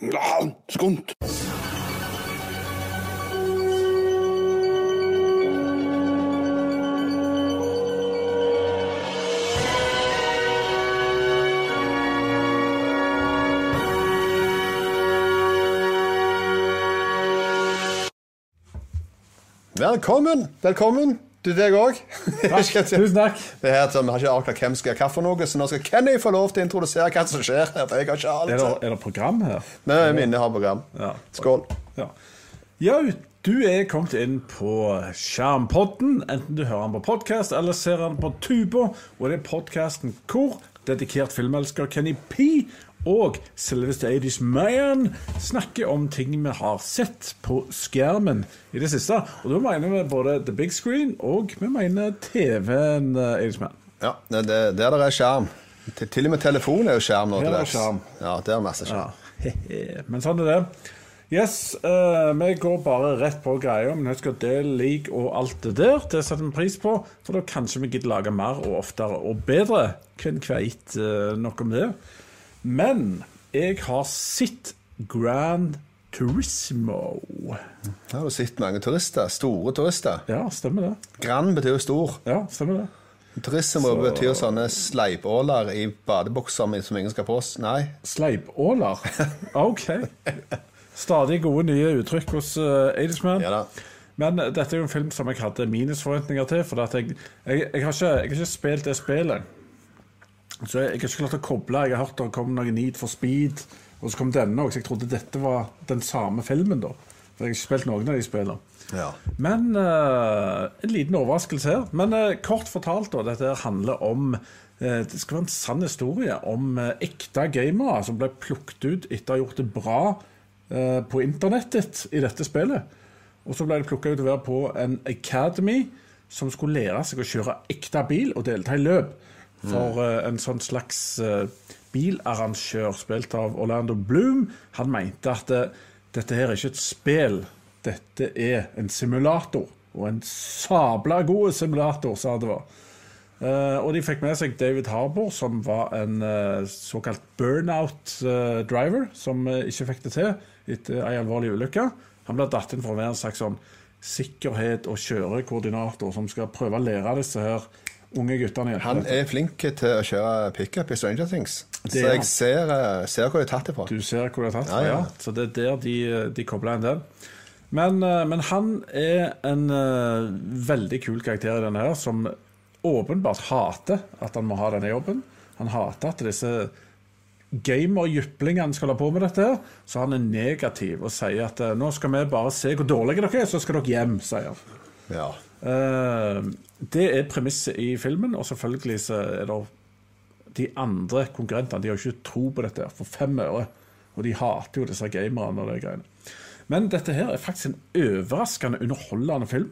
Ja, ist gut. Willkommen, willkommen til deg òg. Tusen takk. Det er her til, Vi har ikke avklart hvem skal gjøre hva for noe, så nå skal Kenny få lov til å introdusere hva som skjer her. for jeg har ikke alt. Er det, er det program her? Nei, minner har program. Ja. Skål. Ja. ja, du er kommet inn på Skjermpodden, enten du hører den på podkast eller ser den på tuba, Og det er podkasten hvor dedikert filmelsker Kenny P og selveste Adish Mayan snakker om ting vi har sett på skjermen i det siste. Og da mener vi både the big screen og vi mener TV-en, Adish Mayan. Ja, det, det, Der det er skjerm. Til, til og med telefon er jo skjerm nå. Til er dags. skjerm. Ja, det er masse skjerm. Ja. Men sånn er det. Yes, uh, vi går bare rett på greia. Men husk at det lik og alt det der, det setter vi pris på. For da kanskje vi gidder lage mer og oftere og bedre. Hvem kveit uh, nok om det. Men jeg har sett Grand Turismo. Her har du sett mange turister. Store turister. Ja, stemmer det. Grand betyr jo stor. Ja, stemmer det. Turisme betyr sånne sleipåler i badebukser som ingen skal på. Nei. Sleipåler. OK. Stadig gode nye uttrykk hos uh, Adelsman. Ja da. Men dette er jo en film som jeg hadde minusforventninger til. For jeg, jeg, jeg, har ikke, jeg har ikke spilt det spillet. Så jeg, jeg har ikke klart å koble. Jeg har hørt det kom noe Need for Speed, og så kom denne òg. Så jeg trodde dette var den samme filmen, da. For jeg har ikke spilt noen av de spillene. Ja. Men uh, en liten overraskelse her. Men uh, kort fortalt, da. Dette handler om uh, Det skal være en sann historie om ekte gamere som ble plukket ut etter å ha gjort det bra på internettet i dette spillet. Og så ble de plukka ut til å være på en academy som skulle lære seg å kjøre ekte bil og delta i løp. For uh, en sånn slags uh, bilarrangør spilt av Orlando Bloom, han mente at uh, dette her er ikke et spill, dette er en simulator. Og en sabla god simulator, sa det var. Uh, og de fikk med seg David Harbour, som var en eh, såkalt burnout-driver, som eh, ikke fikk det til etter ei alvorlig ulykke. Han ble datt inn for å være en slags sånn sikkerhet- og kjørekoordinator som skal prøve å lære disse her unge guttene hjelper. Han er flink til å kjøre pickup i Stranger Things. Det Så jeg ser, eh, ser hvor de er tatt ifra. Du ser hvor det er tatt Ja, fra, ja. ja. Så det er der de, de kobler inn den. Men, eh, men han er en uh, veldig kul karakter i denne her, som åpenbart hater at han må ha denne jobben. Han hater at disse gamerjyplingene skal ha på med dette, her, så han er negativ og sier at nå skal vi bare se hvor dårlige dere er, så skal dere hjem, sier han. Ja. Eh, det er premisset i filmen, og selvfølgelig så er det de andre konkurrentene De har jo ikke tro på dette for fem øre. Og de hater jo disse gamerne og de greiene. Men dette her er faktisk en overraskende underholdende film.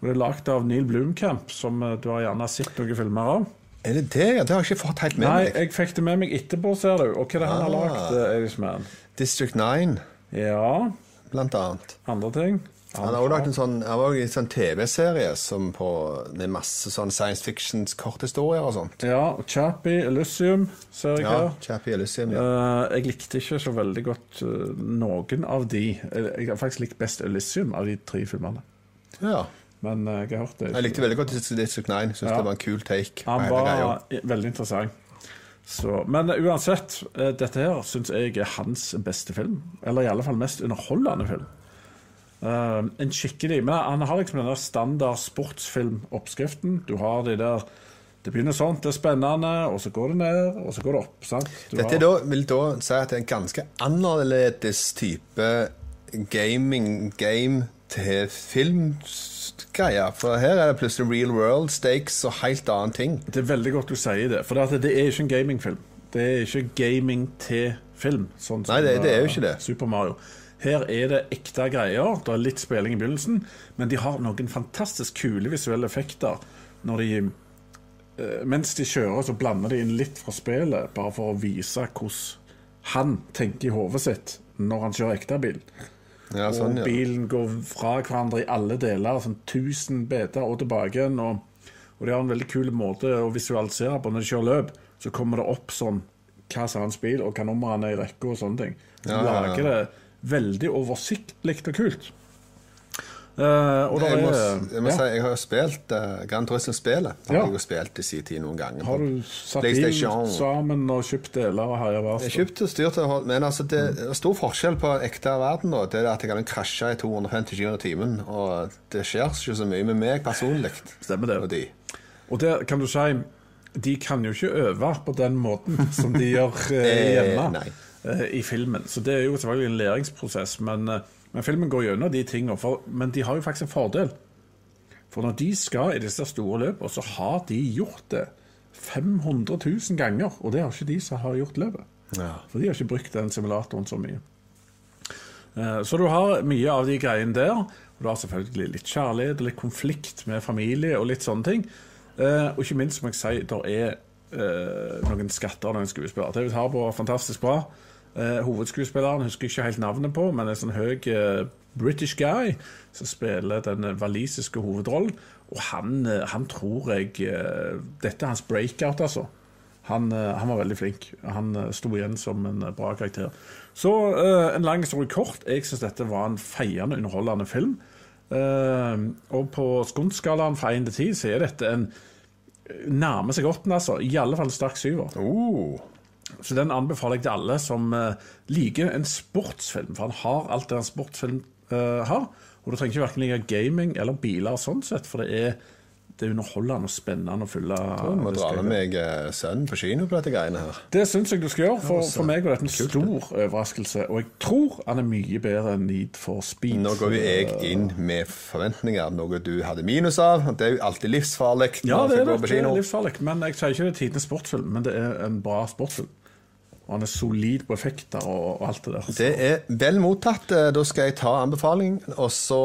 Og det er lagd av Neil Blomkamp, som eh, du har gjerne sett noen filmer av. Er det det? Det har jeg ikke fått helt med Nei, meg. jeg fikk det med meg etterpå, ser du. Og hva er det han har Ah. lagd, eh, Irishman? District 9, Ja, blant annet. andre ting. Han har også lagt en sånn, han var også i en sånn TV-serie som på er masse sånn science fictions korthistorier og sånt. Ja, Chappie, Elysium, ser jeg Ja, her. Chappie Elysium, ja. Uh, jeg likte ikke så veldig godt uh, noen av de. Eh, Jeg har faktisk likt best Elysium av de tre filmene. ja. Men uh, jeg har hørt det. Jeg likte veldig godt District 9. Syns Ja. det var en kul take. Han greia. var veldig interessant. Så, men uansett, dette her syns jeg er hans beste film. Eller i alle fall mest underholdende film. Eh, en skikkelig Men han har liksom den der standard sportsfilmoppskriften. Du har de der Det begynner sånn, det er spennende, og så går det ned, og så går det opp. sant? Du Dette da, vil da si at det er en ganske annerledes type gaming game til filmgreier. For her er det plutselig real world stakes og helt annen ting. Det er veldig godt du sier det, for det, det er ikke en gamingfilm. Det er ikke gaming til film. Sånn Nei, det- det er jo uh, ikke det. Super Mario. Her er det ekte greier. Det er litt spilling i begynnelsen, men de har noen fantastisk kule visuelle effekter når de eh, Mens de kjører, så blander de inn litt fra spillet, bare for å vise hvordan han tenker i hodet sitt når han kjører ekte bil. Ja, sånn, og bilen går fra hverandre i alle deler, sånn 1000 beter og tilbake igjen. Og, og de har en veldig kul måte å visualisere på når de kjører løp. Så kommer det opp sånn hva som er hans bil, og hva nummer han er i rekka, og sånne ting. Så Ja, ja, ja. lager det veldig oversiktlig og kult. Uh, og Jeg må, jeg må ja. si, jeg har jo spilt uh, Grand Turismo-spillet. Har Ja. jeg jo spilt i sin tid noen ganger. Har du satt inn sammen og kjøpt deler og herja Jeg vast? kjøpte og styrte, men altså det er stor forskjell på ekte verden. Da. Det er at jeg kan krasje i 250 km i timen. Og det skjer ikke så mye med meg personlig. Stemmer det. Og de. Og der kan du si De kan jo ikke øve på den måten som de gjør eh, Eh, hjemme nei. Eh, i filmen. Så det er jo selvfølgelig en læringsprosess. Men, eh, men filmen går gjennom de tingene. For, men de har jo faktisk en fordel. For når de skal i disse store løpene, så har de gjort det 500 000 ganger. Og det har ikke de som har gjort løpet. Ja. For de har ikke brukt den simulatoren så mye. Eh, Så du har mye av de greiene der. Og du har selvfølgelig litt kjærlighet, litt konflikt med familie og litt sånne ting. Og ikke minst, må jeg si, det er noen skatter og noen skuespillere. David Harbour er fantastisk bra. Eh, hovedskuespilleren husker jeg ikke helt navnet på, men en sånn høy eh, British guy som spiller den walisiske hovedrollen. Og han, eh, han tror jeg eh, Dette er hans breakout, altså. Han, eh, han var veldig flink. Han eh, sto igjen som en eh, bra karakter. Så eh, en lang historie kort. Jeg syns dette var en feiende underholdende film. Eh, og på skundskalaen fra 1 til 10 så er dette en Nærmer seg åtten, altså. I alle fall sterk syver. Oh. Så den anbefaler jeg til alle som eh, liker en sportsfilm. For han har alt det en sportsfilm uh, har. Og du trenger ikke hverken like gaming eller biler sånn sett, for det er, det er underholdende og spennende å fylle Du må dra med meg eh, sønnen på kino på dette greiene her. Det syns jeg du skal gjøre. For, for meg var dette en stor overraskelse. Og jeg tror han er mye bedre enn Need for Speed. Nå går jo jeg inn med forventninger, noe du hadde minus av. Det er jo alltid livsfarlig Ja, det er, det, det er livsfarlig. Men jeg sier ikke det er tidenes sportsfilm, men det er en bra sportsfilm. Og han er solid på effekter og, og alt det der. Så- Det er vel mottatt. Eh, Da skal jeg ta anbefaling. Og så,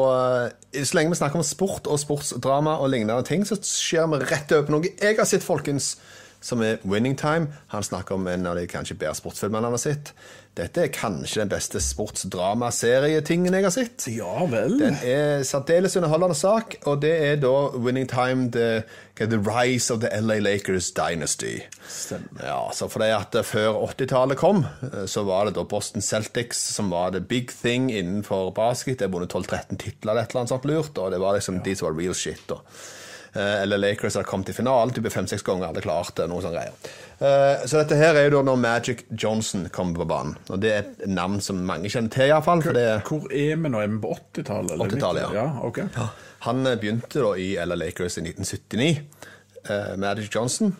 eh, så lenge vi snakker om sport og sportsdrama og lignende ting, så skjer vi rett over på noe jeg har sett, folkens, som er Winning Time. Han snakker om en av de kanskje bedre sportsfilmene han har sett. Dette er kanskje den beste sportsdramaserietingen jeg har sett. Ja vel. Den er særdeles underholdende sak, og det er da Winning Time, The, the Rise of the LA Lakers Dynasty. Stemmer. Ja, så for det at Før 80-tallet kom, eh, så var det da Boston Celtics som var the big thing innenfor basket. De har vunnet 12-13 titler eller et eller annet sånt lurt, og det var liksom de som var real shit. da. Eh, Eller Lakers har kommet til finalen type fem-seks ganger, hadde klart det, noe sånne greier. Eh, Så dette her er jo da når Magic Johnson kommer på banen. Og det er et navn som mange kjenner til, iallfall. Hvor er vi nå? Er vi på 80-tallet? 80-tallet, ja. ja. ok. Han eh, begynte da i LA Lakers i 1979, eh, Magic Johnson.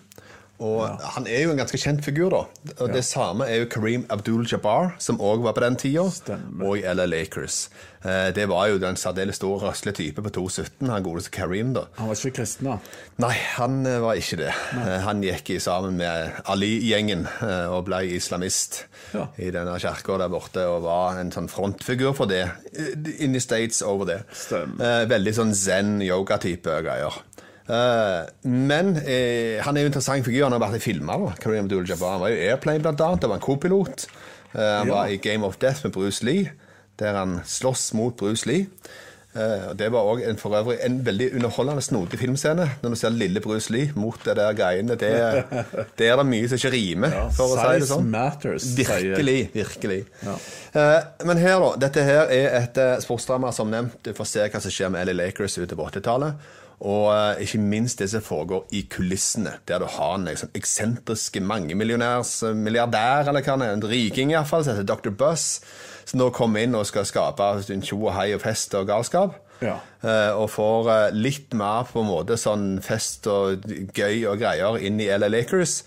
Og han er jo en ganske kjent figur, da. Og det samme er jo Kareem Abdul-Jabbar, som òg var på den tida, Stemmer. og i LA Lakers. Eh, det var jo den særdeles store, røslige type på 2,17, han godeste Kareem, da. Han var ikke kristen, da. Nei, han eh, var ikke det. Eh, Han gikk i sammen med Ali-gjengen eh, og ble islamist Ja. i denne kirka der borte og var en sånn frontfigur for det. In the States over det. Eh, Veldig sånn zen-yoga-type greier. Eh, men eh, han er jo en interessant figur. Han har vært i filmer. da. Kareem Abdul-Jabbar Han var jo Airplane, blant annet. Han var en kopilot. Eh, han Ja. var i Game of Death med Bruce Lee, der han slåss mot Bruce Lee. Det var òg for øvrig en veldig underholdende, snodig filmscene. Når du ser lille Bruce Lee mot det der greiene. Det, det er det mye som ikke rimer, for å si det sånn. matters, Virkelig. virkelig. Ja. Men her, da. Dette her er et sportsdrama som nevnt. Du får se hva som skjer med LA Lakers ute på 80-tallet. Og eh, ikke minst det som foregår i kulissene, der du har en liksom, eksentrisk mangemillionærs eh, milliardær, eller hva han er, en riking iallfall, som heter Dr. Buss, som nå kommer inn og skal skape en tjo og hei og fest og galskap. Ja. Eh, og får eh, litt mer på en måte sånn fest og gøy og greier inn i LA Lakers.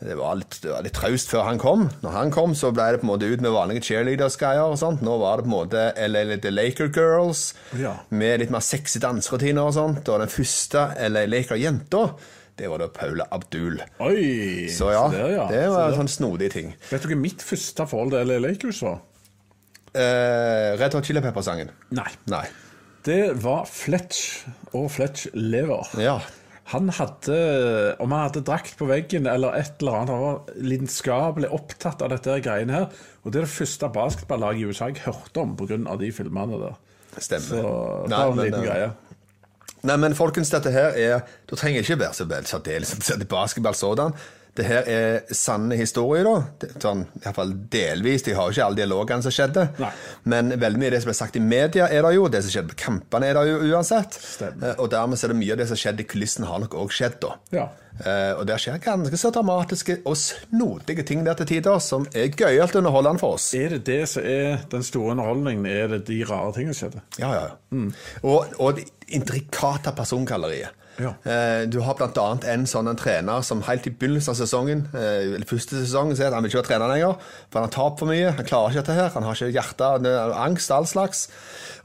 Det var litt, det var litt traust før han kom. Når han kom, så ble det på en måte ut med vanlige cheerleaders-greier. og sånt. Nå var det på en måte LA The Laker Girls Ja. med litt mer sexy danserutiner og sånt. Og den første LA Laker-jenta, det var da Paula Abdul. Oi! Så ja, se der, ja. det var en sånn snodig ting. Vet dere mitt første forhold til LA Lakers var? Eh, Red Hot Chili Pepper-sangen. Nei. Nei. Det var Fletch og Fletch Lever. Ja. Han hadde, om han hadde drakt på veggen eller et eller annet, han var lidenskapelig opptatt av dette greiene her. Og det er det første basketballaget i USA jeg hørte om pga. de filmene der. Stemmer. Så det var en men, liten eh, greie. Nei, men folkens, dette her er Du trenger ikke være så særdeles interessert i basketball sådan. Det her er sanne historier, da. Sånn, i hvert fall delvis. De har jo ikke alle dialogene som skjedde. Nei. Men veldig mye av det som ble sagt i media, er det jo. Det som skjedde på kampene, er det jo uansett. Stemmer. Eh, Og dermed er det mye av det som skjedde i kulissen, har nok òg skjedd, da. Ja. Eh, og der skjer ganske så dramatiske og snodige ting der til tider, som er gøyalt underholdende for oss. Er det det som er den store underholdningen? Er det de rare tingene som skjedde? Ja, ja, ja. Og, og det intrikate persongalleriet. Ja. Eh, du har annet en sånn en trener som helt i begynnelsen av sesongen, eh, eller første sesongen, sier at han vil ikke være trener lenger, for han har tapt for mye, han klarer ikke dette her, han har ikke hjerte, angst, all slags.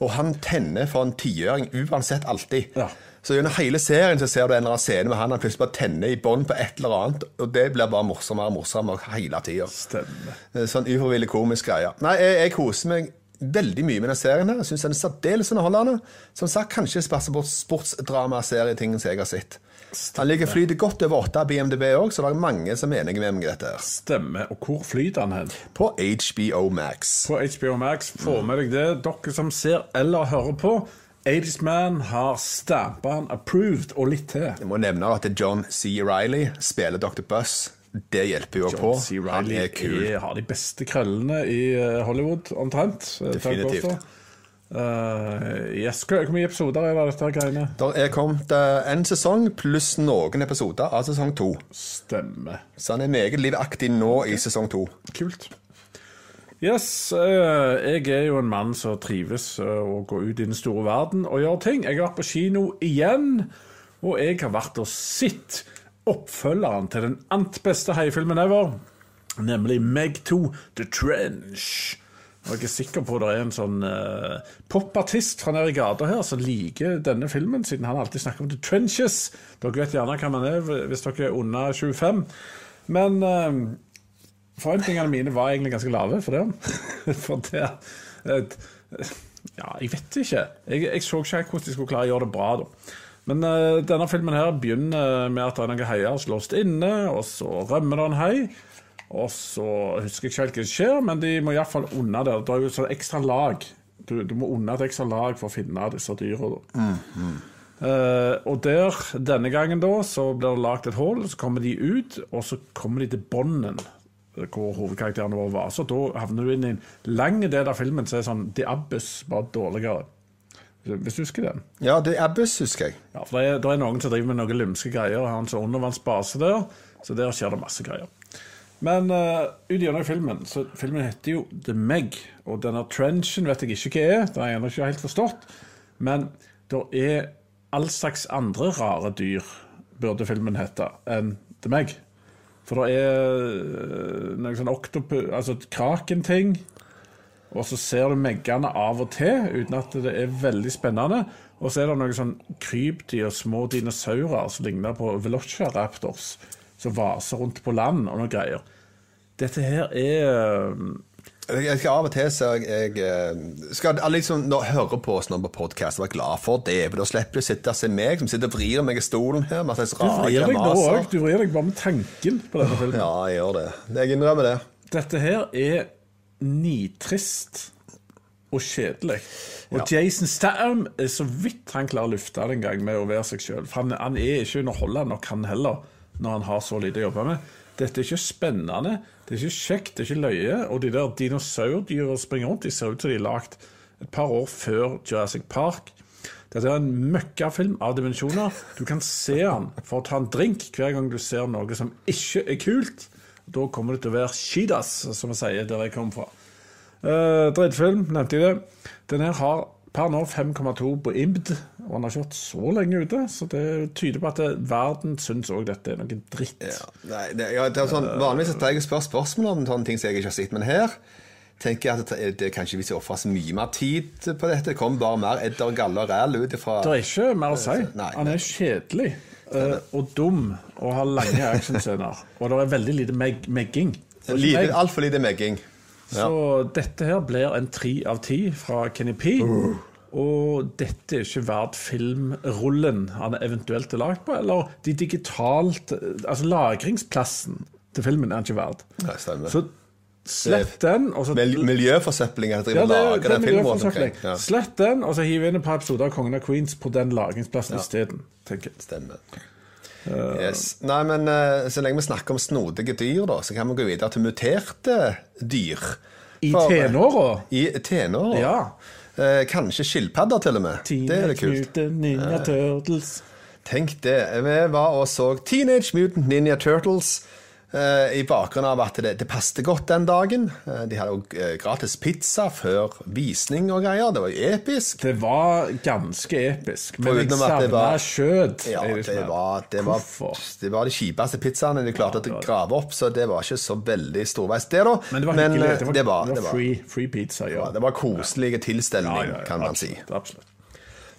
Og han tenner for en tiåring uansett alltid. Ja. Så gjennom hele serien så ser du en eller annen scene med han han plutselig bare tenner i bånd på et eller annet, og det blir bare morsommere og morsommere hele tida. Stemmer. Sånn ufrivillig komisk greie. Nei, jeg, jeg koser meg veldig mye med den serien. her. Jeg syns den er særdeles underholdende. Som sagt, kanskje sportsdramaserietingen som jeg har sett. Han ligger flyter godt over 8 av BMDb òg, så det er mange som er enige med meg i dette. Stemmer. Og hvor flyter han hen? På HBO Max. På HBO Max. Få med deg det. Dere som ser eller hører på. 80's Man har stampa han approved og litt til. Jeg må nevne at John C. Riley spiller Dr. Buss. Det hjelper jo på. John C. Han er kul. er- har de beste krøllene i eh, Hollywood, omtrent. eh, Definitivt. Eh, yes. Hvor mye episoder er det dette greiene? Det er kommet en sesong pluss noen episoder av sesong to. Stemmer. Så han er meget livaktig nå i sesong to. Kult. Yes, uh, jeg er jo en mann som trives uh, å gå ut i den store verden og gjøre ting. Jeg har vært på kino igjen, og jeg har vært og sett oppfølgeren til den ant beste heiefilmen ever, nemlig Meg 2 The Trench. Og jeg er sikker på det er en sånn uh, popartist fra nede i gata her som liker denne filmen, siden han alltid snakker om The Trenches. Dere vet gjerne hva man er hvis dere er under 25. Men uh, Forventningene mine var egentlig ganske lave for det. for det uh, Ja, jeg vet ikke. Jeg, jeg så ikke hvordan de skulle klare å gjøre det bra. da. Men uh, denne filmen her begynner med at det er noen heier er inne, og så rømmer det en hei. Og så husker jeg ikke helt hva som skjer, men de må iallfall unna der. Det er jo sånn ekstra lag. Du, du må unna et ekstra lag for å finne disse dyra. Mm, mm. Uh, og der, denne gangen da, så blir det lagd et hull, så kommer de ut, og så kommer de til bånden hvor hovedkarakterene våre var. Så da havner du inn i en lang del av filmen som er sånn The Abyss, bare dårligere. Hvis du husker den? Ja, det er Abyss, husker jeg. Ja, for det er, det er noen som driver med noen lumske greier, og har en sånn undervannsbase der, så der skjer det masse greier. Men uh, ut gjennom filmen, så filmen heter jo The Meg, og denne trenchen vet jeg ikke hva er, det har jeg ennå ikke helt forstått, men det er all slags andre rare dyr, burde filmen hete, enn The Meg. For det er noe noen sånn oktopus Altså kraken-ting. Og så ser du meggene av og til, uten at det er veldig spennende. Og så er det noen sånn krypdyr, små dinosaurer som ligner på velociraptors, som vaser rundt på land og noe greier. Dette her er Jeg skal Av og til så jeg, jeg eh, skal alle liksom nå, høre på oss nå på podkast og være glad for det. For da slipper du å sitte og se meg som sitter og vrir meg i stolen her med Du vrir deg nå òg. Du vrir deg bare med tanken på denne filmen. Ja, jeg gjør det. Jeg innrømmer det. Dette her er nitrist og kjedelig. Og Jason Statham er så vidt han klarer å lufte det en gang med å være seg sjøl. Han, han er ikke underholdende nok, han heller, når han har så lite å jobbe med. Dette er ikke spennende, det er ikke kjekt, det er ikke løye. Og de der dinosaurdyra springer rundt, de ser ut som de er lagd et par år før Jurassic Park. Dette er en møkkafilm av dimensjoner. Du kan se den for å ta en drink hver gang du ser noe som ikke er kult. Da kommer det til å være skidas, som vi sier der jeg kommer fra. Uh, Drittfilm, nevnte jeg det. Den her har per nå 5,2 på IMD, og han har ikke vært så lenge ute. Så det tyder på at det, verden syns òg dette er noe dritt. Ja, nei, det, ja, det er sånn, vanligvis at jeg spør spørsmål om sånne ting som jeg ikke har sett, men her tenker jeg at det, det kanskje hvis jeg ofrer mye mer tid på dette. Det kommer bare mer edder, galle og ræl ut ifra Det er ikke mer å si. Nei, Han er kjedelig uh, og dum og har lange actionscener. Og det er veldig lite meg megging. Er lite. Altfor lite megging. Så dette her blir en tre av ti fra Kenny P. Og dette er ikke verdt filmrullen han eventuelt er lagd på, eller de digitalt Altså lagringsplassen til filmen er han ikke verdt. Nei, stemmer. Så slett den, og så Mil miljøforsøpling driver det, er- lager er den filmen. Ja, Slett den, og så hiv inn et par episoder av Kongen av Queens på den lagringsplassen isteden. tenker stemmer. Yes. Nei, men eh, så lenge vi snakker om snodige dyr, da, så kan vi gå videre til muterte dyr. I For- tenåra. I tenåra. Ja. Eh, kanskje skilpadder, til og med. det er det kult. Mutant Ninja Turtles. Tenk det. Vi var og så Teenage Mutant Ninja Turtles. Eh, I bakgrunn av at det, det passet godt den dagen. Eh, de hadde jo eh, gratis pizza før visning og greier. Det var jo episk. Det var ganske episk, men jeg savna kjøtt. Ja, det, det var, det, var, det var de kjipeste pizzaene de klarte ja, å grave opp, så det var ikke så veldig storveis, det, da. Men det var hyggelig. eh, Det var, var, var free, free pizza. Ja. det var koselige tilstelning, Ja, ja, kan man absolutt, si. Absolutt.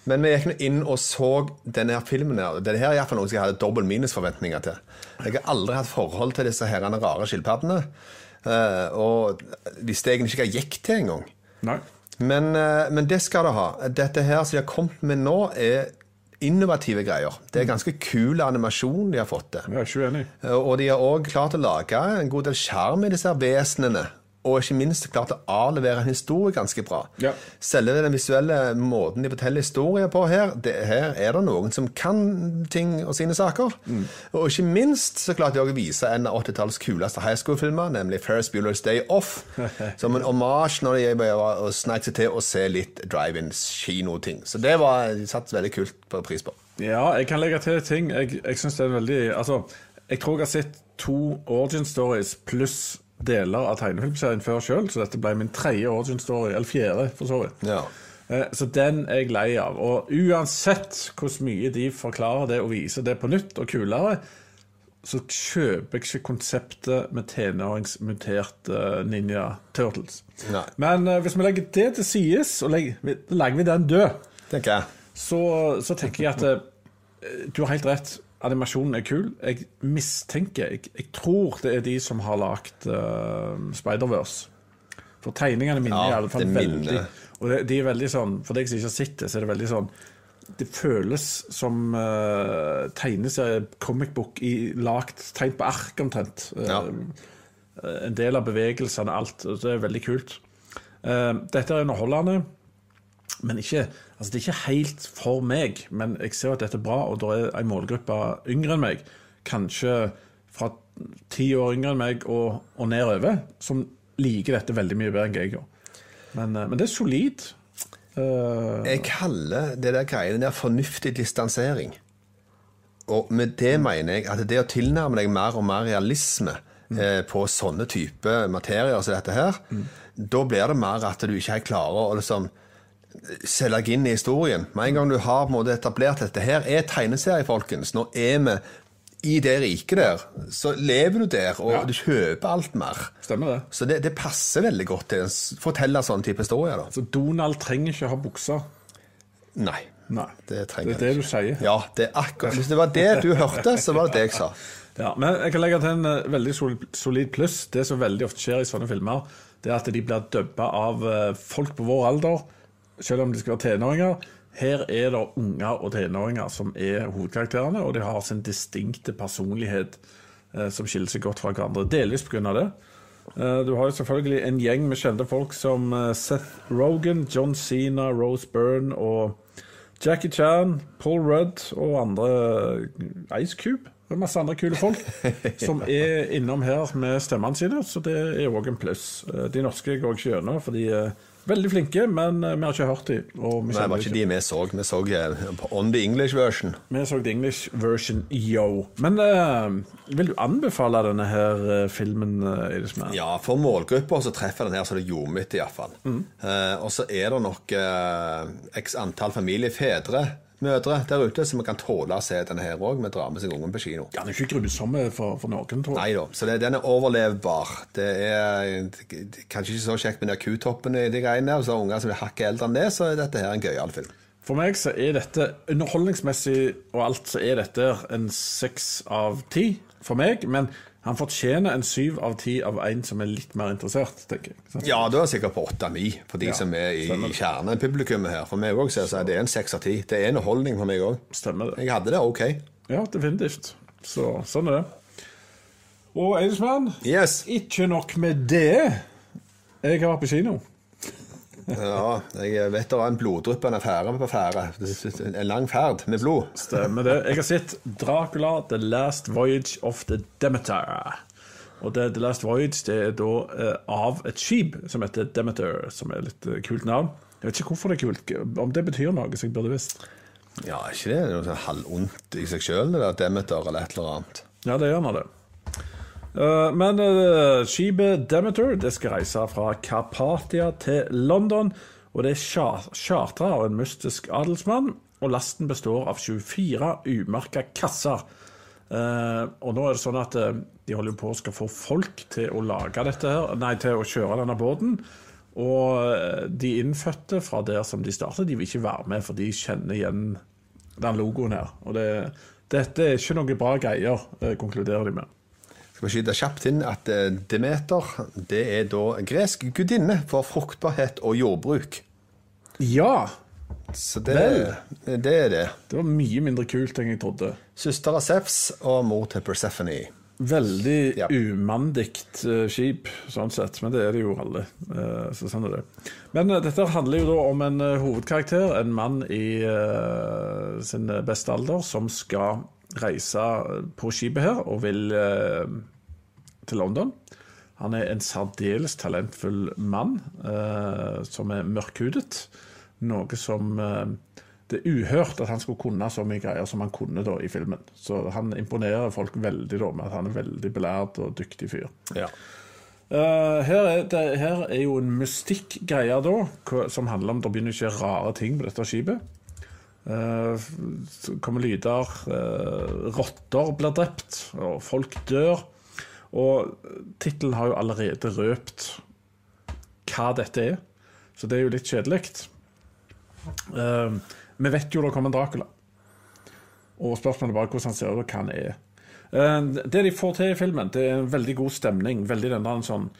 Men vi gikk nå inn og så denne her filmen. her. Det her er iallfall noe jeg hadde dobbel minusforventninger til. Jeg har aldri hatt forhold til disse herrene rare skilpaddene. eh, og visste egentlig ikke hva jeg gikk til engang. Men, eh, men det skal det ha. Dette her som de har kommet med nå, er innovative greier. Det er ganske kul animasjon de har fått til. Uenig. Og de har òg klart å lage en god del sjarm i disse vesenene. Og ikke minst klart å avlevere en historie ganske bra. Ja. Selve den visuelle måten de forteller historier på her, det, her er det noen som kan ting og sine saker. Og ikke minst så klarte de å vise en av 80-tallets kuleste high school-filmer, nemlig Ferris Bueller's Day Off. som en omasj når de sneik seg til å se litt drive-in-kinoting. Så det var de satte veldig kult på pris på. Ja, jeg kan legge til ting. Jeg, jeg synes det er veldig Altså, jeg tror jeg har sett to origin stories pluss deler av tegnefilmserien før sjøl, så dette ble min tredje origin story, eller fjerde, for så vidt. Ja. Eh, Så den er jeg lei av. Og uansett hvor mye de forklarer det og viser det på nytt og kulere, så kjøper jeg ikke konseptet med tenåringsmuterte Ninja Turtles. Nei. Men eh, hvis vi legger det til sides, og legger, legger vi den død, Tenker jeg. så, så tenker jeg at eh, du har helt rett. Animasjonen er kul. Jeg mistenker Jeg, jeg tror det er de som har lagd uh, Spider-Verse. For tegningene mine Ja, i alle fall veldig Og det, de er veldig sånn For deg som ikke har sett det, så er det veldig sånn Det føles som uh, tegneserie, comic book, i lagt tegn på ark omtrent. Ja. Uh, En del av bevegelsene, alt. Så Det er veldig kult. Uh, dette er underholdende. Men ikke, altså det er ikke helt for meg. Men jeg ser at dette er bra, og det er en målgruppe yngre enn meg, kanskje fra ti år yngre enn meg og, og nedover, som liker dette veldig mye bedre enn jeg gjør. Men, eh, men det er solid. Uh, Jeg kaller det der greiene der fornuftig distansering. Og med det mener jeg at det å tilnærme deg mer og mer realisme eh, på sånne type materier som dette her, da blir det mer at du ikke helt klarer å liksom selge deg inn i historien. Med en gang du har måte etablert dette her er tegneserie, folkens. Nå er vi i det riket der. Så lever du der, og Ja. du kjøper alt mer. stemmer det. Så det, det passer veldig godt til å fortelle sånne type historier. da. Så Donald trenger ikke ha bukser. Nei. Nei. Det trenger det er det du sier. Ja, det er akkurat Hvis det var det du hørte, så var det det jeg sa. Ja, men jeg kan legge til en eh, veldig solid pluss. Det som veldig ofte skjer i sånne filmer, det er at de blir dubba av eh, folk på vår alder, selv om de skal være tenåringer. Her er det unger og tenåringer som er hovedkarakterene, og de har sin distinkte personlighet eh, som skiller seg godt fra hverandre. Delvis pga. det. Eh, du har jo selvfølgelig en gjeng med kjente folk som eh, Seth Rogan, John Cena, Rose Byrne og Jackie Chan, Paul Rudd og andre eh, Ice Cube. Er masse andre kule folk som er innom her med stemmene sine, så det er òg en pluss. Eh, De norske går ikke gjennom, for de er veldig flinke, men eh, vi har ikke hørt dem. Og Nei, det var ikke de vi så. Vi så eh, On the English version. vi så the English version, yo. Men uh, vil du anbefale denne her filmen, uh? Ja, for målgrupper så treffer den her så det gjorde mitt, iallfall. Mm. Uh, og så er det nok uh, x antall familiefedre, mødre, der ute som kan tåle å se denne her òg, med dra med seg ungen på kino. Ja, Den er ikke grusom for, for noen, tror Nei jeg. da, så det, den er overlevbar. Det er kanskje ikke så kjekt med de kutoppene i de greiene der, så har unger som er hakket eldre enn det, så er dette her en gøyal film. For meg så er dette underholdningsmessig og alt, så er dette en seks av ti for meg. Men han fortjener en syv av ti av en som er litt mer interessert, tenker jeg. Sant? Ja, da er sikkert på åtte-ni for de Ja, som er i, i kjernepublikummet her. For meg òg så er det en seks av ti. Det er en holdning for meg òg. Stemmer det. Jeg hadde det ok. Ja, definitivt. Så sånn er det. Og Eidesmann, Yes. ikke nok med det. Jeg har vært på kino. Ja, jeg vet det var en bloddryppende affære på ferde. En lang ferd med blod. Stemmer det. Jeg har sett Dracula The Last Voyage of the Demeter. Og det, The Last Voyage det er da eh, av et skip som heter Demeter, som er et eh, kult navn. Jeg vet ikke hvorfor det er kult, om det betyr noe, så jeg burde visst. Ja, ikke det Det er noe sånn halvondt i seg sjøl, det der Demeter eller et eller annet? Ja, det gjør nå det. Eh, men eh, skipet Demeter det skal reise fra Karpatia til London. Og det er char- chartra av en mystisk adelsmann. Og lasten består av 24 umerka kasser. Eh, og nå er det sånn at de holder på å skal få folk til å lage dette her, nei, til å kjøre denne båten. Og de innfødte fra der som de startet, de vil ikke være med, for de kjenner igjen den logoen her. Og det, dette er ikke noe bra greier, konkluderer de med. Skal vi skyte kjapt inn at eh, Demeter det er da gresk gudinne for fruktbarhet og jordbruk. Ja! Så det, det er det. Det var mye mindre kult enn jeg trodde. Søster av Zeus og mor til Persephone. Veldig Ja. umandikt eh, skip, sånn sett. Men det er det jo alle. eh, så sånn er det. Men dette handler jo da om en hovedkarakter, en mann i sin beste alder, som skal reise på skipet her og vil eh, til London. Han er en særdeles talentfull mann eh, som er mørkhudet. Noe som eh, Det er uhørt at han skulle kunne så mye greier som han kunne da i filmen. Så han imponerer folk veldig da med at han er veldig belært og dyktig fyr. Ja. Uh, her, er det, her er jo en mystikkgreie da, som handler om det begynner å skje rare ting på dette skipet. Uh, kommer lyder, uh, rotter blir drept, og folk dør. Og tittelen har jo allerede røpt hva dette er, så det er jo litt kjedelig. Uh, vi vet jo det kommer en Dracula, og spørsmålet er bare hvordan han ser ut, og hva han er. Uh, det de får til i filmen, det er en veldig god stemning. Veldig den der en sånn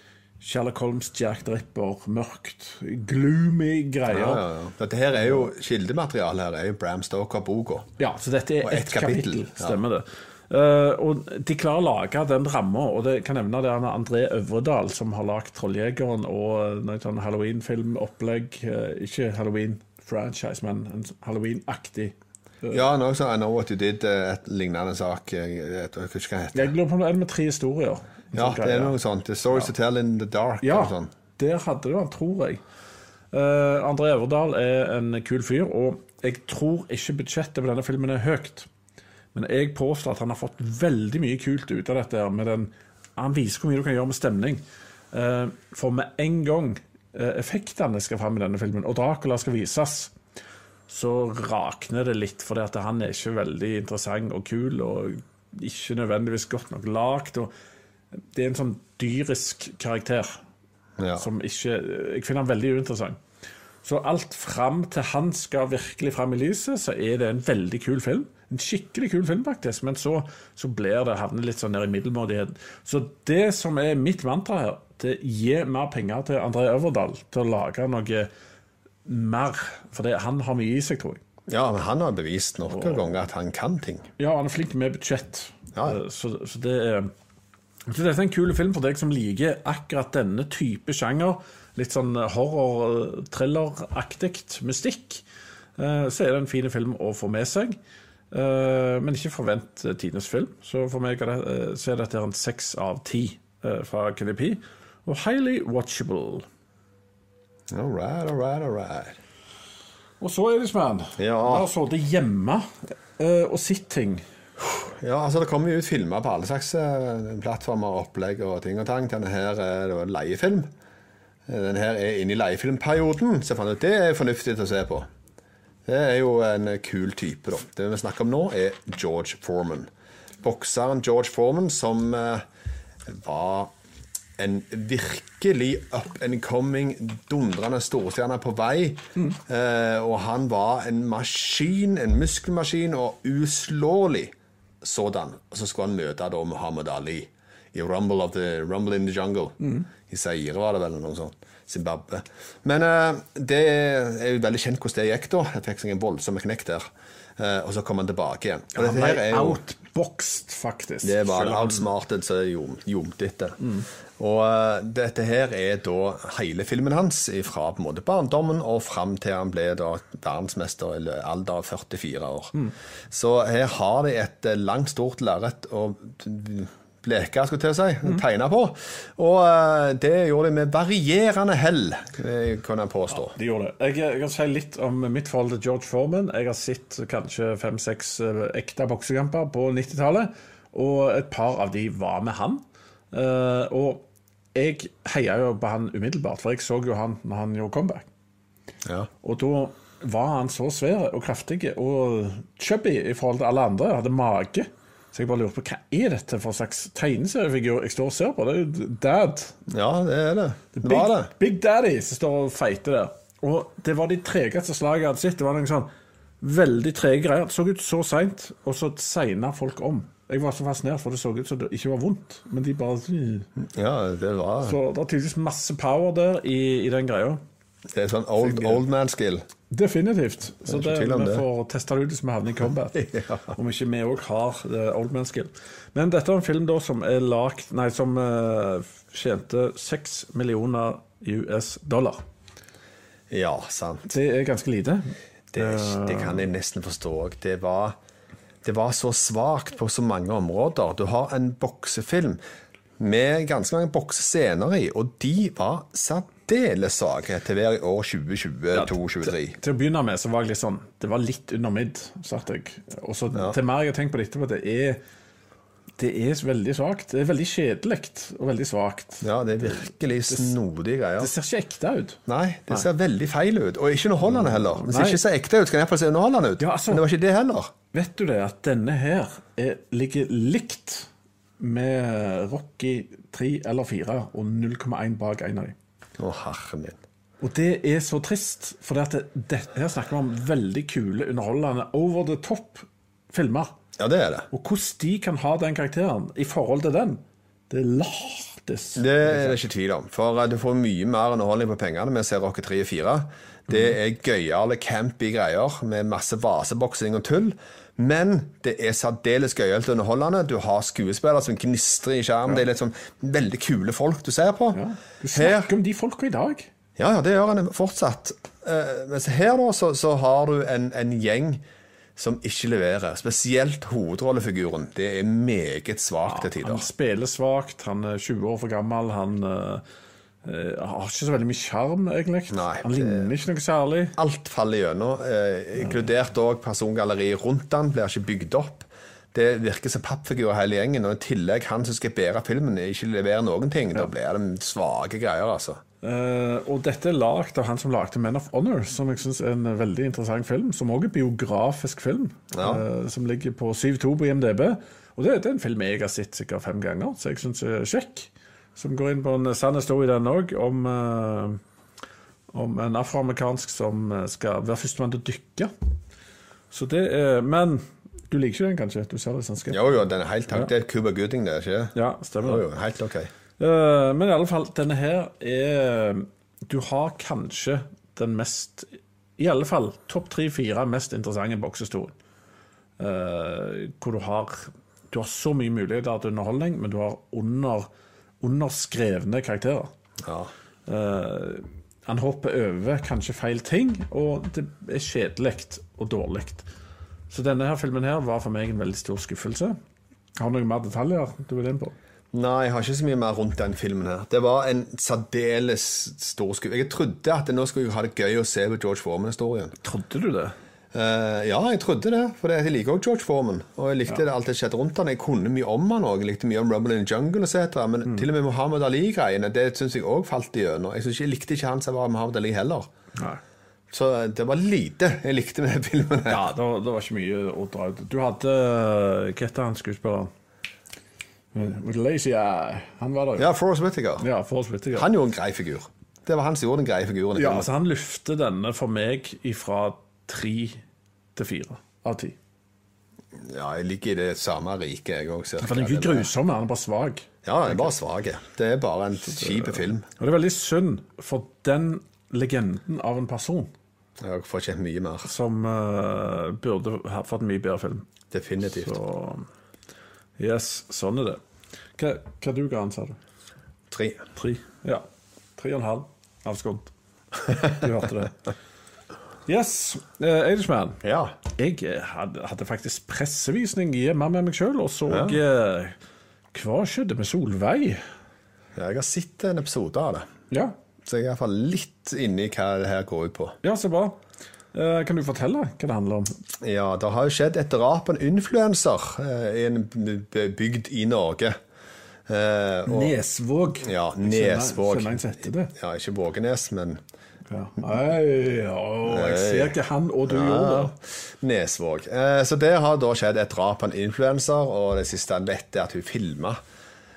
Sherlock Holmes, Jack Dripper, mørkt, gloomy greier. Ja, Ja, ja, ja. Dette her er jo Kildematerialet her er jo Bram Stoker-boka. så dette er ett et kapittel, kapittel, ja. stemmer det. Uh, og de klarer å lage den ramma, og det kan nevne det er André Øvredal som har lagd 'Trolljegeren' og noe sånn Halloween-filmopplegg. eh, ikke Halloween-franchise, men en Halloween-aktig. Ja, han også, I Know What You Did, eh, et lignende sak. Jeg, jeg, jeg. Jeg lurer på om det er med tre historier. Ja, det er noe sånt. The Stories to Tell in the Dark. Ja, sånn. der hadde du han, tror jeg. Uh, André Everdal er en kul fyr, og jeg tror ikke budsjettet på denne filmen er høyt. Men jeg påstår at han har fått veldig mye kult ut av dette. med den, Han viser hvor mye du kan gjøre med stemning. Uh, for med en gang uh, effektene skal fram i denne filmen, og Dracula skal vises, så rakner det litt, fordi at han er ikke veldig interessant og kul, og ikke nødvendigvis godt nok lagd. og Det er en sånn dyrisk karakter Ja. som ikke Jeg finner han veldig uinteressant. Så alt fram til han skal virkelig fram i lyset, så er det en veldig kul film. En skikkelig kul film, faktisk, men så, så blir det havner litt sånn ned i middelmådigheten. Så det som er mitt mantra her, det er gi mer penger til André Øverdal til å lage noe mer. For det, han har mye i seg, tror jeg. ja, men han har bevist noen ganger at han kan ting. Ja, han er flink med budsjett. Ja. Eh, Så, så det er så dette er en kul film for deg som liker akkurat denne type sjanger. Litt sånn horror-thriller-aktig mystikk. Eh, Så er det en fin film å få med seg. Eh, Men ikke forvent tidenes film. Så for meg det, eh, så er dette en seks av ti fra KDP. Og highly watchable. All right, all right, all right. Og så, Elisman, Ja. har sittet hjemme og sett ting. Ja, altså Det kommer jo ut filmer på alle slags eh, plattformer, opplegg og ting og tang. Denne her er det leiefilm. Denne Den her er inne i leiefilmperioden, så fant ut det er fornuftig å se på. Det er jo en eh, kul type, da. Det vi snakker om nå, er George Foreman. Bokseren George Foreman som eh, var en virkelig up and coming, dundrende storstjerne på vei. Eh, og han var en maskin, en muskelmaskin, og uslåelig sådan. Og så skulle han møte da Muhammad Ali i Rumble, of the, Rumble in the Jungle I Zaire var det vel, eller noe sånt. Zimbabwe. Men uh, det er jo veldig kjent hvordan det gikk da. Jeg fikk seg en voldsom knekk der. Uh, og så kom han tilbake igjen. Og Han ble outboxed, faktisk. det var outsmarted så jom- jomte etter. Og eh, dette her er da hele filmen hans fra på en måte barndommen og fram til han ble da verdensmester i alder av 44 år. Så her har de et eh, langt, stort lerret å leke, skulle jeg til å si, tegne på. Og eh, det gjorde de med varierende hell, kunne kan jeg påstå. De gjorde det. Jeg, jeg kan si litt om mitt forhold til George Foreman. Jeg har sett kanskje fem-seks ekte boksekamper på 90-tallet, og et par av de var med han. Uh, og jeg heia jo på han umiddelbart, for jeg så jo han når han gjorde comeback. Ja. Og da var han så svær og kraftig og chubby i forhold til alle andre. Hadde mage. Så jeg bare lurer på hva er dette for slags tegneseriefigur jeg står og ser på? Det er jo Dad. ja, det er det. Det Big, var det. Big Daddy som står og feiter der. Og det var de tregeste slagene jeg hadde sett. Det var noen sånn veldig trege greier. Det så ut så seint, og så segna folk om. Jeg var så fascinert, for det så ut som det ikke var vondt. Men de bare Ja, det var Så det er tydeligvis masse power der i, i den greia. Det er sånn old, old man skill. Definitivt. Så det, er vi det. får teste det ut hvis vi havner i combat. Ja. Om ikke vi òg har eh, old man skill. Men dette er en film da som er lagt Nei, som eh, tjente 6 millioner US dollar. Ja, sant. Det er ganske lite. Det, det kan jeg nesten forstå òg. Det, var- det var så svakt på så mange områder. Du har en boksefilm med ganske mange boksescener i, og de var særdeles svake til hver i år 2022-2023. Til å begynne med så var jeg litt sånn Det var litt under midd, satt jeg. Og så til mer jeg har tenkt på det etterpå, det er det er veldig svakt. Det er veldig kjedelig og veldig svakt. Ja, det er virkelig snodige greier. Det ser ikke ekte ut. Nei, det ser veldig feil ut. Og ikke underholdende heller. Hvis det ikke ser ekte ut, kan det iallfall se underholdende ut. Ja, altså- Men det var ikke det heller. Vet du det, at denne her er, ligger likt med Rocky 3 eller 4 og 0,1 bak en av dem. Å, herre min. Og det er så trist, for det, det, her snakker vi om veldig kule, underholdende, over the top filmer. Ja, det er det. Og hvordan de kan ha den karakteren i forhold til den, det lates. Det er det ikke tvil om. For eh, du får mye mer underholdning på pengene med å se Rocky 3 og 4. Det er gøyale, campy greier med masse vaseboksing og tull. Men det er særdeles gøyalt og underholdende. Du har skuespillere som gnistrer i skjermen. Det er litt sånn veldig kule folk du ser på. Ja. Du Her, snakker om de folka i dag. ja, ja, det gjør han fortsatt. Uh, mens her da, så, så har du en, en gjeng som ikke leverer. Spesielt hovedrollefiguren. Det er meget svakt til tider. Han spiller svakt, han er 20 år for gammel, han eh, har ikke så veldig mye sjarm, egentlig. Nei, han ligner ikke noe særlig. Alt faller gjennom, uh, inkludert òg persongalleriet rundt han blir ikke bygd opp. Det virker som pappfigurer hele gjengen, og i tillegg han som skal bære filmen, ikke leverer noen ting. Da blir det svake greier, altså. Eh, og dette er lagd av han som lagde Men of Honor, som jeg syns er en veldig interessant film. Som òg er biografisk film, Ja. uh, som ligger på 7-2 på IMDb. Og det, det er en film jeg har sett sikkert fem ganger, så jeg syns er kjekk. Som går inn på en sann historie, den òg, om, uh, om en afroamerikansk som skal være førstemann til å dykke. Så det er Men du liker ikke den, kanskje? Du ser det sånn skeptisk Jo, jo, den er helt Det er Cuba Gooding, det, ikke? Ja, stemmer Jo, jo, helt ok. Eh, men i alle fall, denne her er Du har kanskje den mest I alle fall topp tre-fire mest interessante boksestolen. Uh, hvor du har Du har så mye muligheter til underholdning, men du har under, underskrevne karakterer. Ja. Uh, han hopper over kanskje feil ting, og det er kjedelig og dårlig. Så denne her filmen her var for meg en veldig stor skuffelse. Har du noen mer detaljer du vil inn på? Nei, jeg har ikke så mye mer rundt den filmen her. Det var en særdeles stor skuff. Jeg trodde at nå skulle jeg ha det gøy å se på George Foreman-historien. Trodde du det? Uh, ja, jeg trodde det, for jeg liker også George Foreman. Og jeg likte det alt det skjedde rundt han. Jeg kunne mye om han òg. Jeg likte mye om Rumble in the Jungle etc. Men til og med Muhammad Ali-greiene, det syns jeg òg falt igjennom. Jeg, synes ikke, jeg likte ikke han som var Muhammad Ali heller. Nei. Så det var lite jeg likte med filmen. her. Ja, det var, det var ikke mye å dra ut. Du hadde Hva heter han skuespilleren? Lazy Eye. Han var der jo. Ja, Forrest Whittaker. Ja, Forrest Whittaker. Han gjorde en grei figur. Det var han som gjorde den greie figuren. Ja, altså han løfter denne for meg ifra tre til fire av ti. Ja, jeg ligger i det samme riket, jeg òg. Han er ikke grusom, han er bare svak. Ja, han er bare svak. Det er bare en kjip film. Og det er veldig synd for den legenden av en person Jeg får ikke mye mer. som uh, burde fått en mye bedre film. Definitivt. Så Yes, sånn er det. Hva, hva du ga han, sa du? Tre. Tre? Ja. Tre og en halv avskåret. Du hørte det. Yes, uh, Eidishman. Ja. Jeg eh, hadde, hadde faktisk pressevisning hjemme med meg sjøl og så eh, Hva skjedde med Solveig? ja. Jeg har sett en episode av det. Ja, Så jeg er i hvert fall litt inni hva det her går ut på. ja så bra. Eh, kan du fortelle hva det handler om? Ja, det har jo skjedd et drap på en influenser eh, i en bygd i Norge. Eh, og, Nesvåg. ja, Nesvåg. skjønner jeg setter det. Ja, ikke Vågenes, men Ja. Ei, å, jeg ser ikke han og du gjorde det. Nesvåg. Så det har da skjedd et drap på en influenser, og det siste han vet, er at hun filma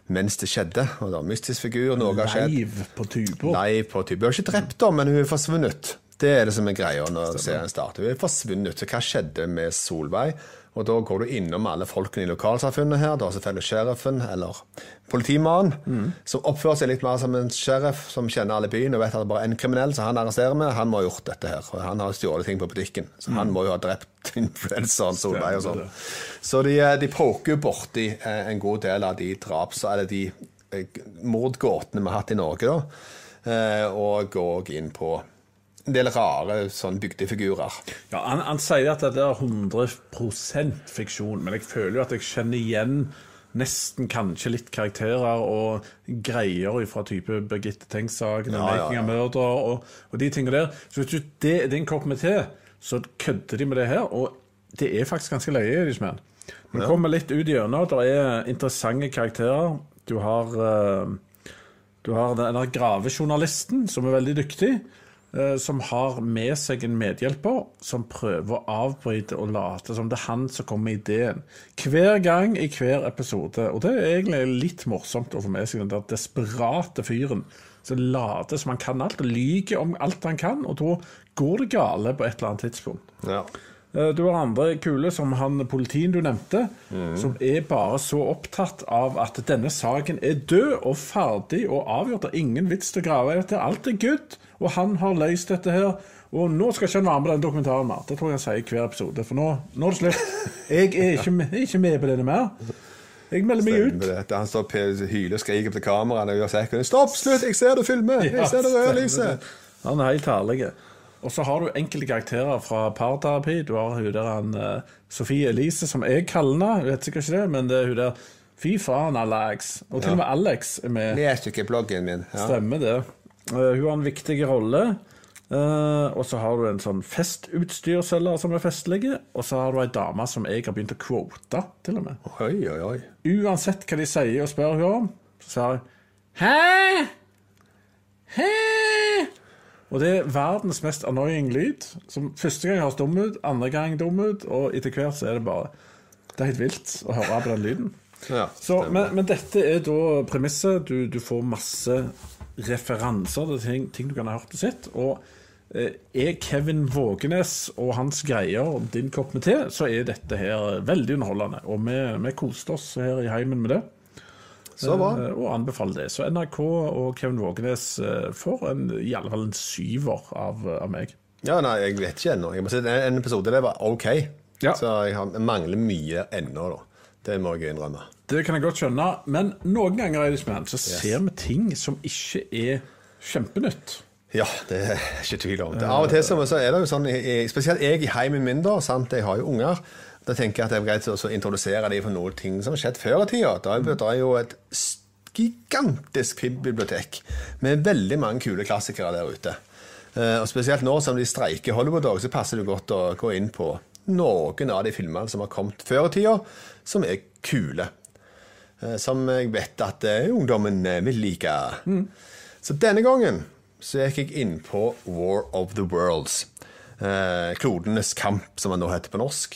mens det skjedde. Og det er en mystisk figur, noe har skjedd. Live på tuber. Nei, på type. Hun er ikke drept, da, men hun er forsvunnet. Det er det som er greia når serien starter. Hun er forsvunnet. Så hva skjedde med Solveig? Og da går du innom alle folkene i lokalsamfunnet her. Da er selvfølgelig sheriffen, eller politimannen, som oppfører seg litt mer som en sheriff som kjenner alle byen og vet at det er bare er en kriminell som han arresterer med. Han må ha gjort dette her. Og han har stjålet ting på butikken. Så han må jo ha drept influenseren Solveig og sånn. Så de, de poker jo borti eh, en god del av de draps... Eller de eh, mordgåtene vi har hatt i Norge, da. Eh, Og går inn på en del rare sånn bygdefigurer. Ja, han, han sier at det er 100% fiksjon, men jeg føler jo at jeg kjenner igjen nesten kanskje litt karakterer og greier fra type Birgitte Tengs-saken Ja, ja, Making ja. a Murder og, og de tingene der. Så hvis du, det er din kopp med te, så kødder de med det her, og det er faktisk ganske løye. Irishman. Vi kommer litt ut gjennom. Det er interessante karakterer. Du har, eh, du har den der gravejournalisten, som er veldig dyktig. Eh, Som har med seg en medhjelper som prøver å avbryte og late som det er han som kommer med ideen. Hver gang i hver episode. Og det er egentlig litt morsomt å få med seg den der desperate fyren som later som han kan alt, og lyver om alt han kan. Og da går det gale på et eller annet tidspunkt. Ja. Eh, Du har andre kule, som han politien du nevnte, som er bare så opptatt av at denne saken er død og ferdig og avgjort. Det er ingen vits til å grave etter. Alt er good, og han har løst dette her. Og nå skal ikke han være med på den dokumentaren mer. Det tror jeg han sier i hver episode. For nå, nå er det slutt. Jeg er ikke med, er ikke med på denne mer. Jeg melder meg ut. Det. Han står og hyler og skriker til kameraene og gjør sekken. Stopp, slutt! Jeg ser du filmer! Jeg ser det røde lyset! Han er helt herlig. Og så har du enkelte karakterer fra parterapi. Du har hun der han, eh, Sofie Elise, som jeg kaller henne. Jeg vet sikkert ikke det, men det er hun der Fy faen, Alex. Og til og med Alex er med. Les ikke bloggen min. Ja. Stemmer det. Eh, hun har en viktig rolle. Uh, og så har du en sånn festutstyrselger som er festlige. Og så har du ei dame som jeg har begynt å quote, til og med. Oi, oi, oi. Uansett hva de sier og spør hun om, så sier hun Hæ? Hæ? Og det er verdens mest annoying lyd. Som første gang høres dum ut, andre gang dum ut, og etter hvert så er det bare Det er helt vilt å høre på den lyden. Ja, Så, men, men dette er da premisset. Du, du får masse referanser til ting, ting du kan ha hørt og sett. Og eh, er Kevin Vågenes og hans greier din kopp med te, så er dette her veldig underholdende. Og vi, vi koste oss her i heimen med det. Så bra. Eh, og anbefaler det. Så NRK og Kevin Vågenes eh, får en, i alle fall en syver av, av meg. Ja, nei, jeg vet ikke ennå. Jeg må si En episode det var OK. Ja. Så jeg mangler mye ennå, da. Det må jeg innrømme. Det kan jeg godt skjønne, men noen ganger er Irishman, så ser vi ting som ikke er kjempenytt. Ja, det er ikke tvil om. Det, av og til så, er det jo sånn, spesielt jeg i heimen min, da, sant? jeg har jo unger. Da tenker jeg at det er greit å introdusere dem for noen ting som har skjedd før i tida. Da er, det jo et gigantisk bibliotek med veldig mange kule klassikere der ute. Eh, og Spesielt nå som de streiker Hollywood, så passer det godt å gå inn på noen av de filmene som har kommet før i tida, som er kule. Eh, Som jeg vet at eh, ungdommen eh, vil like. Så denne gangen så gikk jeg inn på War of the Worlds. Klodenes kamp, som han nå heter på norsk.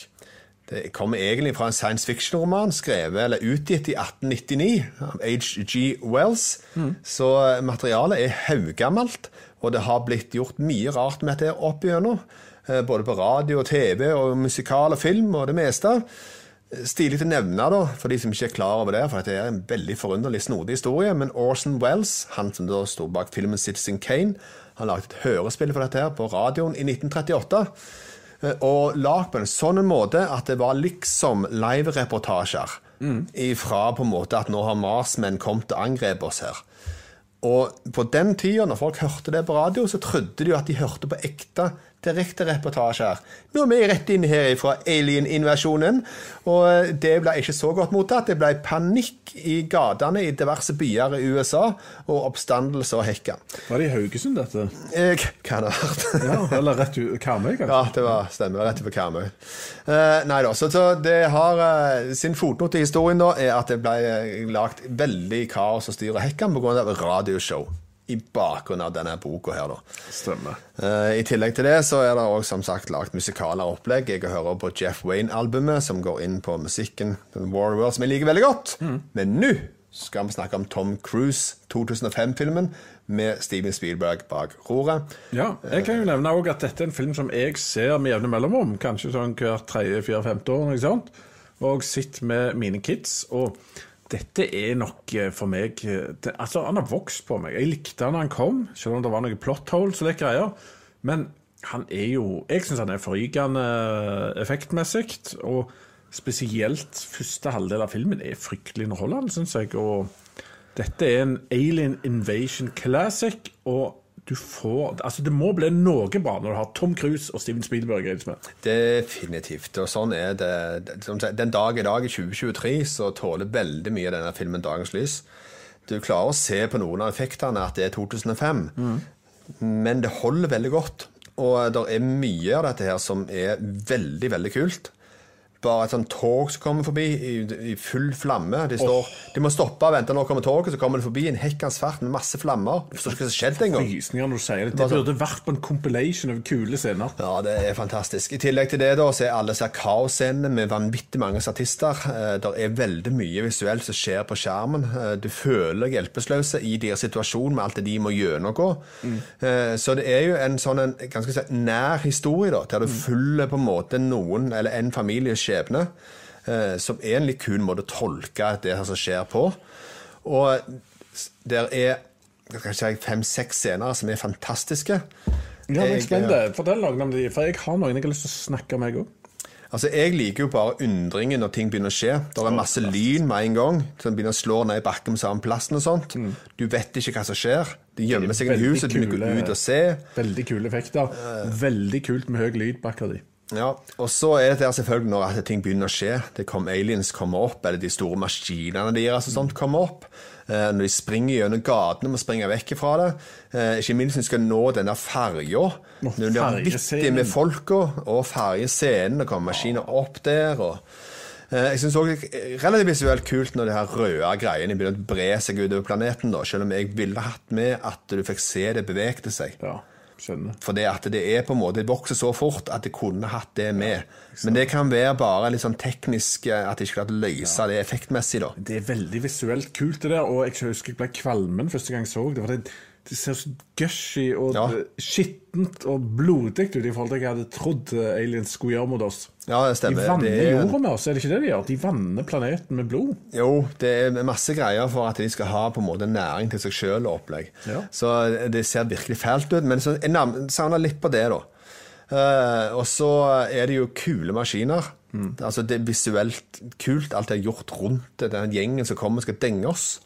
Det kommer egentlig fra en science fiction-roman skrevet eller utgitt i 1899 av H.G. Wells. Så eh, materialet er haugammelt, og det har blitt gjort mye rart med dette opp igjennom. Både på radio og TV og musikal og film og det meste. Stilig til å nevne, da, for de som ikke er klar over det, for det er en veldig forunderlig, snodig historie, men Orson Wells, han som da sto bak filmen Citizen Kane, han lagde et hørespill for dette her på radioen i 1938. eh, Og lagd på en sånn måte at det var liksom live-reportasjer. Ifra på en måte at nå har marsmenn kommet og angrepet oss her. Og på den tida, når folk hørte det på radio, så trodde de jo at de hørte på ekte direkte reportasjer. Nå er vi rett inn her fra alien-invasjonen, og det ble ikke så godt mottatt. Det ble panikk i gatene i diverse byer i USA, og oppstandelse og hekka. Var det i Haugesund, dette? Eh, Kan det ha vært? Ja, eller rett ut Karmøy, kanskje? Ja, det var, stemmer. Rett over Karmøy. Eh, nei da, så, så det har eh, Sin fotnote i historien da er at det ble eh, lagt veldig kaos og styr og hekkan pga. radioshow i bakgrunnen av denne boka her, da. Stemmer. Uh, I tillegg til det så er det også som sagt lagt musikale opplegg. Jeg hører på Jeff Wayne-albumet, som går inn på musikken The War World, som jeg liker veldig godt. Men nå skal vi snakke om Tom Cruise 2005-filmen med Steven Spielberg bak roret. Ja, jeg kan jo nevne også at dette er en film som jeg ser med jevne mellomrom. Kanskje sånn hvert tredje, fjerde, femte år. Ikke sant? Og sitter med mine kids. Og dette er nok eh, for meg eh, det, Altså, han har vokst på meg. Jeg likte han da han kom, selv om det var noen plot holes og litt greier. Men han er jo Jeg syns han er forrykende effektmessig. Og spesielt første halvdel av filmen er fryktelig underholdende, syns jeg. Og dette er en alien invasion classic. og du får, altså Det må bli noe bra når du har Tom Cruise og Steven Spielberg. i er. Definitivt. Og sånn er det. Den dag i dag, i 2023, så tåler veldig mye denne filmen dagens lys. Du klarer å se på noen av effektene at det er 2005, men det holder veldig godt. Og det er mye av dette her som er veldig, veldig kult. Bare et sånt tog som kommer forbi i, i full flamme. De, står, de må stoppe og vente når kommer toget, så kommer det forbi en hekkans fart med masse flammer. Du forstår ikke hva som skjedde engang. Frysninger når du sier det. Det burde vært på en compilation av kule scener. Ja, det er fantastisk. I tillegg til det da, så er alle disse kaosscenene med vanvittig mange statister. Eh, Det er veldig mye visuelt som skjer på skjermen. Eh, Du føler deg hjelpeløs i deres situasjon med alt det de må gjennomgå. Mm. Så det er jo en sånn en, ganske nær historie, da, der du følger på en måte noen, eller en families skjebne, eh, som er en litt kul måte å tolke det her som skjer på. Og der er kanskje si, fem-seks scener som er fantastiske. Ja, men Jeg, Spennende. Fortell noen om de, for jeg har noen jeg har lyst til å snakke med, jeg òg. Altså, Jeg liker jo bare undringen når ting begynner å skje. Det er masse lyn med en gang. Som begynner å slå ned i bakken på samme plassen og sånt. Du vet ikke hva som skjer. De gjemmer seg i huset, du må gå ut og se. Veldig kule effekter. Veldig kult med høy lyd bak av de. Ja, Og så er det der selvfølgelig når at ting begynner å skje. Det kom, aliens kommer opp, eller de store maskinene deres og sånt kommer opp. Eh, når de springer gjennom gatene, må springe vekk fra det. Eh, ikke minst når de skal nå denne ferja. Når de er vittige med folka, og ferjescenen, det kommer maskiner opp der. og eh, jeg det er relativt visuelt kult når de her røde greiene begynner å bre seg utover planeten. da, Selv om jeg ville hatt med at du fikk se det bevegte seg. Ja, skjønner. For det at det er på en måte, det vokser så fort at det kunne hatt det med. Men det kan være bare litt sånn teknisk eh, at de ikke klarte å løse det effektmessig. da. Det er veldig visuelt kult, det der. Og jeg husker jeg ble kvalmen første gang jeg så det. var det, det ser så gushy og Ja. skittent og blodig ut i forhold til hva jeg hadde trodd eh, aliens skulle gjøre mot oss. Ja, det stemmer. De vanner er- jorda med oss, er det ikke det de gjør? De vanner planeten med blod. Jo, det er masse greier for at de skal ha på en måte næring til seg sjøl og opplegg. Ja. Så det ser virkelig fælt ut. Men så, jeg savner litt på det, da. Uh, og så er det jo kule maskiner. Altså Det er visuelt kult, alt de har gjort rundt det. Den gjengen som kommer, og skal denge oss.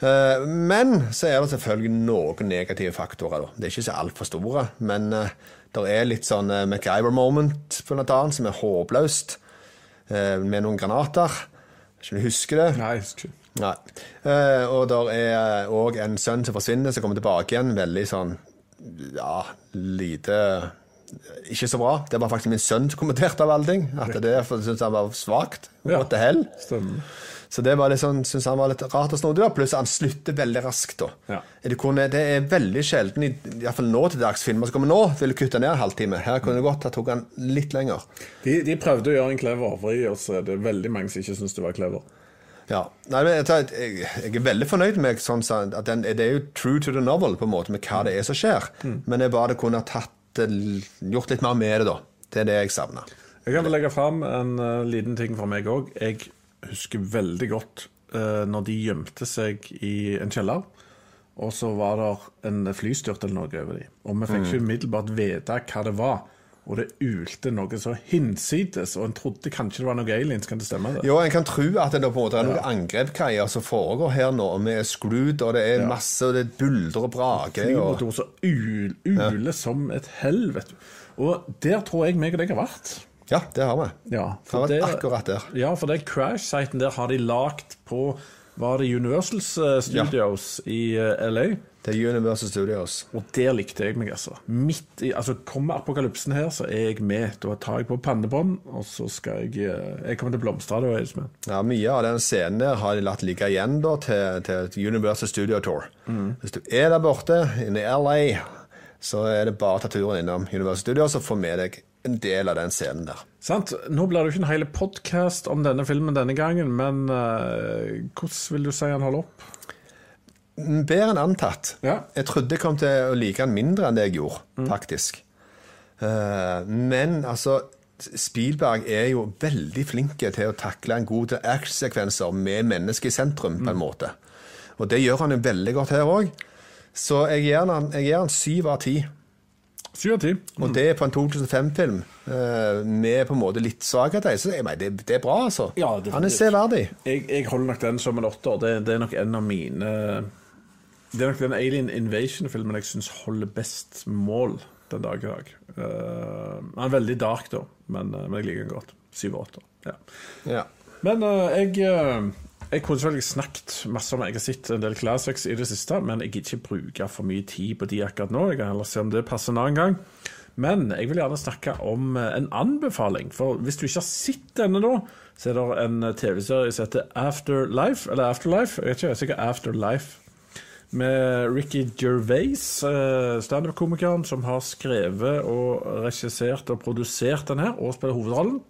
Eh, men så er det selvfølgelig noen negative faktorer. da. Det er ikke så altfor store, men uh, det er litt sånn uh, MacGyver-moment blant annet som er håpløst, eh, med noen granater. Ikke du husker det? Nei, jeg husker ikke. Nei. Eh, og det er òg en sønn som forsvinner, som kommer tilbake igjen. Veldig sånn ja, lite Ikke så bra. Det var faktisk min sønn som kommenterte av allting. At det syntes han var svakt. What the hell? Stemmer. Så det var litt sånn, synes han var litt rart og snodig. Pluss han slutter veldig raskt. Ja. Det, kunne, det er veldig sjelden, i, i hvert fall nå til dags filmer som kommer nå, vil kutte ned en halvtime. Her kunne det godt ha tok han litt lenger. De, de prøvde å gjøre en clever, for i oss er det veldig mange som ikke syns det var clever. Ja. Nei, jeg, jeg, er veldig fornøyd med sånn, at den, det er jo true to the novel på en måte med hva det er som skjer. Men jeg bare kunne tatt, gjort litt mer med det, da. Det er det jeg savner. Jeg kan vel legge fram en uh, liten ting for meg òg. Jeg husker veldig godt uh, når de gjemte seg i en kjeller. Og så var det en flystyrt eller noe over dem. Og vi fikk ikke umiddelbart vite hva det var. Og det ulte noe så hinsides, og en trodde kanskje det var noe aliens. Kan det stemme? det? Jo, en kan tro at det på en måte er noen angrepskaier som foregår her nå, med skrudd, og det er masse, og det er bulder og braker. Flymotor som uler ule som et helvete. Og der tror jeg meg og deg har vært. Ja, det har vi. Ja, Det har det- vært akkurat der. Ja, for den crash-siten der har de lagt på Var det Universal Studios Studios i eh, LA? Det er Universal Studios. Og der likte jeg meg, altså. Midt i, altså Kommer apokalypsen her, så er jeg med. Da tar jeg på pannebånd, og så skal jeg eh, Jeg kommer til å blomstre da, Eidsmenn. Ja, Mye av den scenen der har de latt ligge igjen da, til, til Universal Studio Tour. Hvis du er der borte, inne i LA, så er det bare å ta turen innom Universal Studios og få med deg en del av den scenen der. Sant? Nå blir det jo ikke en hel podkast om denne filmen denne gangen, men uh, hvordan vil du si han holder opp? Bedre enn antatt. Ja. Jeg trodde jeg kom til å like han mindre enn det jeg gjorde, faktisk. Uh, men altså Spielberg er jo veldig flink til å takle en god del actionsekvenser med mennesket i sentrum, på en måte. Og det gjør han jo veldig godt her òg. Så jeg gir han, jeg gir han syv av ti. Syv av ti. Og det er på en 2005-film eh, med på en måte litt svakhet i seg. det, det er bra, altså. Ja, det, han er severdig. Jeg, jeg holder nok den som en åtter. Det, det er nok en av mine Det er nok den Alien Invasion-filmen jeg syns holder best mål den dag i dag. Uh, han er veldig dark, da, men, eh, men jeg liker den godt. Syv og åtte. Ja. Ja. Men uh, jeg eh, Jeg kunne selvfølgelig snakket masse om Jeg har sett en del classics i det siste, men jeg gidder ikke bruke for mye tid på de akkurat nå. Jeg kan heller se om det passer en annen gang. Men jeg vil gjerne snakke om eh, en anbefaling. For hvis du ikke har sett denne nå, så er det en TV-serie som heter Afterlife. Eller Afterlife, jeg vet ikke, sikkert Afterlife. Med Ricky Gervais, eh, standup-komikeren, som har skrevet og regissert og produsert den her, og spiller hovedrollen.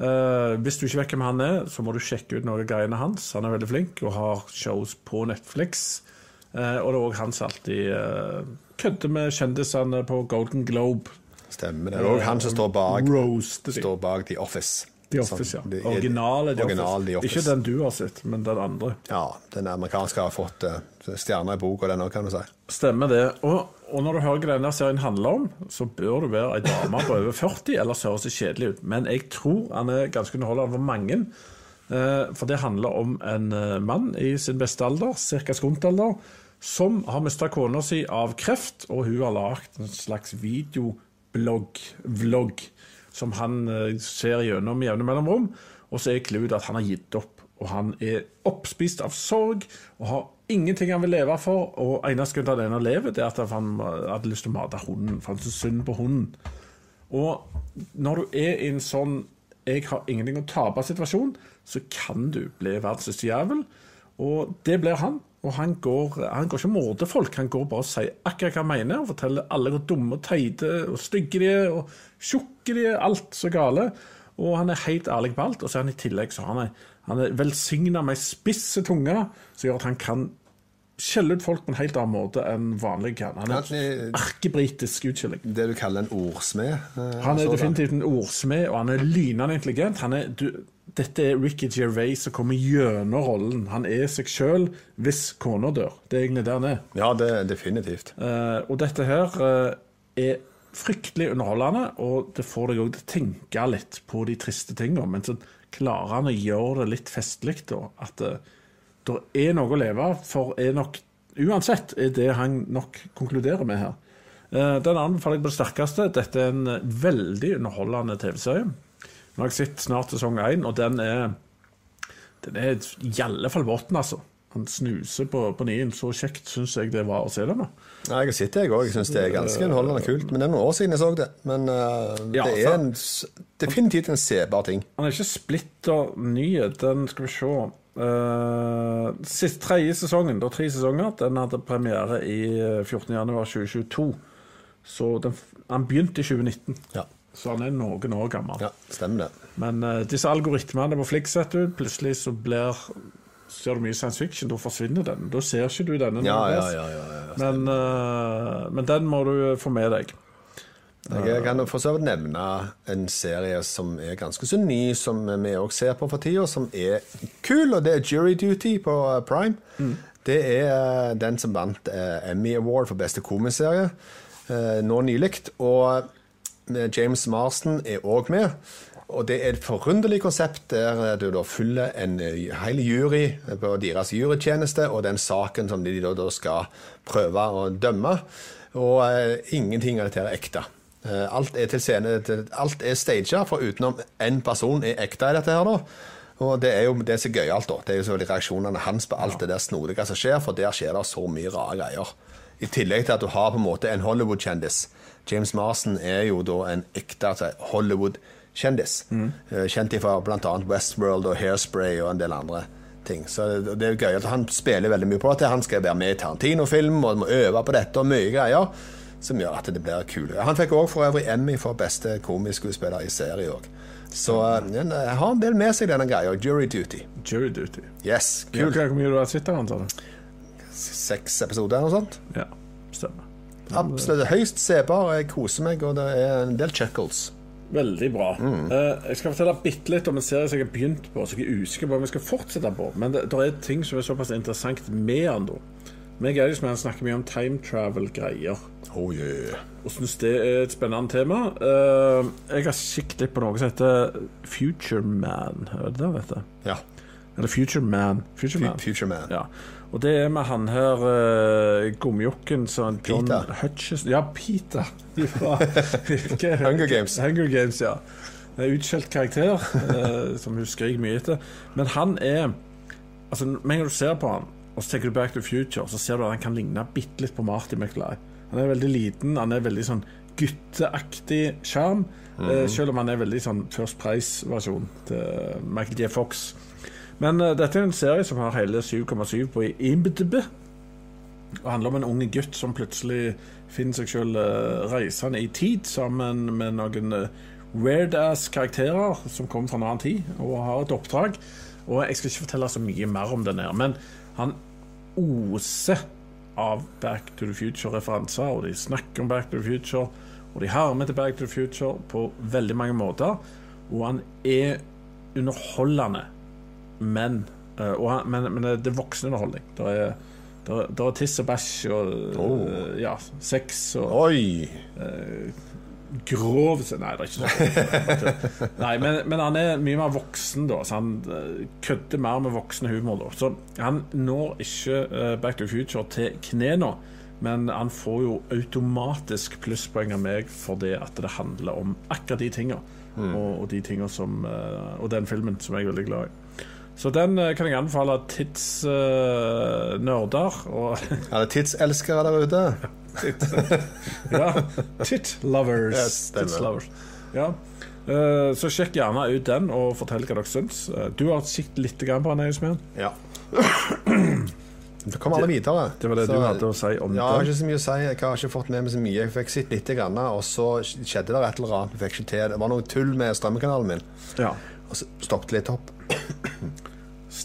Eh, hvis du ikke vet hvem han er, så må du sjekke ut noen greiene hans. Han er veldig flink og har shows på Netflix. Uh, og det er òg han som alltid uh, kødder med kjendisene på Golden Globe. Stemmer. Det er òg han som står bak, står bak The Office. The Office, ja. Sånn, det Originale The original. The Office. Ikke den du har sett, men den andre. Ja, den amerikanske har fått uh, stjerner i boka, den òg, kan du si. Stemmer det. Og, og når du hører hva denne serien handler om, så bør du være ei dame på over 40, ellers høres det kjedelig ut. Men jeg tror han er ganske underholdende for mange. Uh, For det handler om en uh, mann i sin beste alder, ca. skrumtalder, som har mista kona si av kreft, og hun har lagd en slags videoblogg, vlogg, som han eh, ser gjennom med jevne mellomrom. Og så er clouet at han har gitt opp, og han er oppspist av sorg og har ingenting han vil leve for. Og eneste grunn til at han ennå lever, det er at han hadde lyst til å mate hunden, for han syntes synd på hunden. Og når du er i en sånn 'jeg har ingenting å tape'-situasjon, så kan du bli verdens største jævel. Og det blir han. Og han går, han går ikke og morder folk, han går bare og sier akkurat hva han mener, og forteller alle hvor dumme og teite og stygge de er, og tjukke de er, alt så gale. Og han er helt ærlig på alt, og så er han i tillegg så han er, han er velsigna med ei spisse tunge, som gjør at han kan skjelle ut folk på en helt annen måte enn vanlig kan. Han er en erkebritisk utskjelling. Det du kaller en ordsmed. eh, Han er definitivt en ordsmed, og han er lynende intelligent. Han er, du, dette er Ricky Gervais som kommer gjennom rollen. Han er seg sjøl hvis kona dør. Det er egentlig der han er. Ja, det er definitivt. Uh, og dette her uh, er fryktelig underholdende, og det får deg òg til å tenke litt på de triste tingene. Men så klarer han å gjøre det litt festlig, da. At uh, det er noe å leve av. for, er nok Uansett er det han nok konkluderer med her. Den anbefaler jeg på det sterkeste. Dette er en veldig underholdende TV-serie. Nå har jeg sett snart sesong én, og den er Den er i alle fall våten, altså. Han snuser på, på nien. Så kjekt syns jeg det var å se den. da. Ja, jeg har sett det, jeg òg. Jeg syns det er ganske underholdende kult. Men det er noen år siden jeg så det. Men uh, det er en, definitivt en sebar ting. Han er ikke splitter ny. Den skal vi se. Uh, sist, tredje sesongen, det er tre sesonger, den hadde premiere i eh, 14.1.2022. Så den, han begynte i 2019, Ja, så han er noen år gammel. ja stemmer det. Men uh, disse algoritmene på Flix, vet du, plutselig så blir Ser du mye science fiction, da forsvinner den. Da ser ikke du denne. Ja, ja, ja. ja, ja. Men, uh, men den må du få med deg. Jeg kan for så vidt nevne en serie som er ganske så ny, som vi òg ser på for tida, som er kul, og det er Jury Duty på Prime. Prime. Det er eh, den som vant eh, Emmy Award for beste komiserie eh, nå nylig. Og eh, James Marston er òg med. Og det er et forunderlig konsept der eh, du da følger en eh, hel jury på deres jurytjeneste og den saken som de da, da skal prøve å dømme. Og eh, ingenting av dette er ekte. Eh, alt er til scene, til- alt er staged, for utenom én person er ekte i dette her, da. Og det er jo det som er gøyalt, da. Det er jo selvfølgelig reaksjonene hans på alt det der snodige som skjer, for der skjer det så mye rare greier. I tillegg til at du har på en måte en Hollywood-kjendis. James Marston er jo da en ekte altså, Hollywood-kjendis. Mm. Kjent fra bl.a. Westworld og Hairspray og en del andre ting. Så det det er jo gøyalt. Han spiller veldig mye på dette. Han skal være med i Tarantino-film og må øve på dette og mye greier. Som gjør at det blir kulere. Han fikk òg for øvrig Emmy for beste komiskuespiller i serie òg. Så jeg den eh, har en del med seg, denne greia. Jury Duty. Jury Duty. Yes, kult. Hvor mye du har sett av den. Seks episoder eller noe sånt. Ja, stemmer. Absolutt høyst sebar. Jeg koser meg, og det er en del chuckles. Veldig bra. Eh, jeg skal fortelle bitte litt om en serie som jeg har begynt på, som jeg er usikker på om jeg skal fortsette på. Men det, det er ting som er såpass interessant med den, da. Meg og Eidis snakker mye om time travel-greier. Oh yeah. Og syns det er et spennende tema. Uh, jeg har kikket litt på noe som heter Future Man. Er det det vet du? Ja. Eller Future Man. Future Man. Future Man. Ja. Og det er med han her uh, gomjokken som John Peter. Ja, Peter. Fra Hunger Games. Hunger Games, ja. Det er utskjelt karakter uh, som hun skriker mye etter. Men han er Altså, Med en gang du ser på han, og så tenker du Back to Future, så ser du at han kan ligne bitte litt på Marty McFly. Han er veldig liten, han er veldig sånn gutteaktig sjarm. eh, selv om han er veldig sånn First Price-versjon til Michael J. Fox. Men uh, dette er en serie som har hele 7,7 på IMDb. Og handler om en ung gutt som plutselig finner seg selv uh, reisende i tid sammen med noen uh, weird-ass karakterer som kommer fra en annen tid og har et oppdrag. Og jeg skal ikke fortelle så mye mer om den her, men han oser av Back to the Future-referanser, og de snakker om Back to the Future, og de harmer til Back to the Future på veldig mange måter. Og han er underholdende, men, eh, og men, men det er voksenunderholdning. Det er, der, er- der er tiss og bæsj og Oh. eh, ja, sex og Oi! grov Nei, det er ikke sånn. Nei, men, men han er mye mer voksen, da, så han eh, kødder mer med voksen humor. da Så han når ikke uh, Back to Future til knærne, men han får jo automatisk plusspoeng av meg for det at det handler om akkurat de tinga. Og, og de tinga som eh, Og den filmen som jeg er veldig glad i. Så den eh, kan jeg anbefale tidsnerder og Er det tidselskere der ute? Ja. Tit lovers. Yes. Tits lovers. Ja. Uh, så sjekk gjerne ut den, og fortell hva dere syns. Eh, du har sett litt grann på den, Eisman. Ja. Det kom alle videre. Det var det Så- du hadde å si om Ja, jeg har ikke så mye å si. Jeg har ikke fått med meg så mye. Jeg fikk sett litt, grann, og så skjedde det et eller annet. Jeg fikk ikke til. Det var noe tull med strømmekanalen min, Ja, og så stoppet litt opp.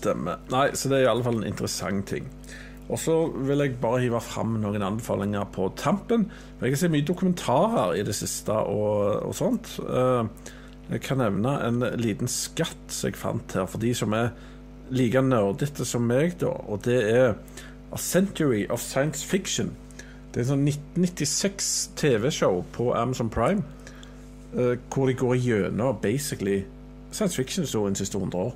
Stemmer. Nei, så det er i alle fall en interessant ting. Og så vil jeg bare hive fram noen anbefalinger på tampen. Jeg har sett mye dokumentarer i det siste og, og sånt. Eh, Jeg kan nevne en liten skatt som jeg fant her, for de som er like nerdete som meg, da. Og det er A Century of Science Fiction. Det er en sånn 1996 TV-show på Amazon Prime. eh, hvor de går gjennom basically science fiction-historien siste 100 år.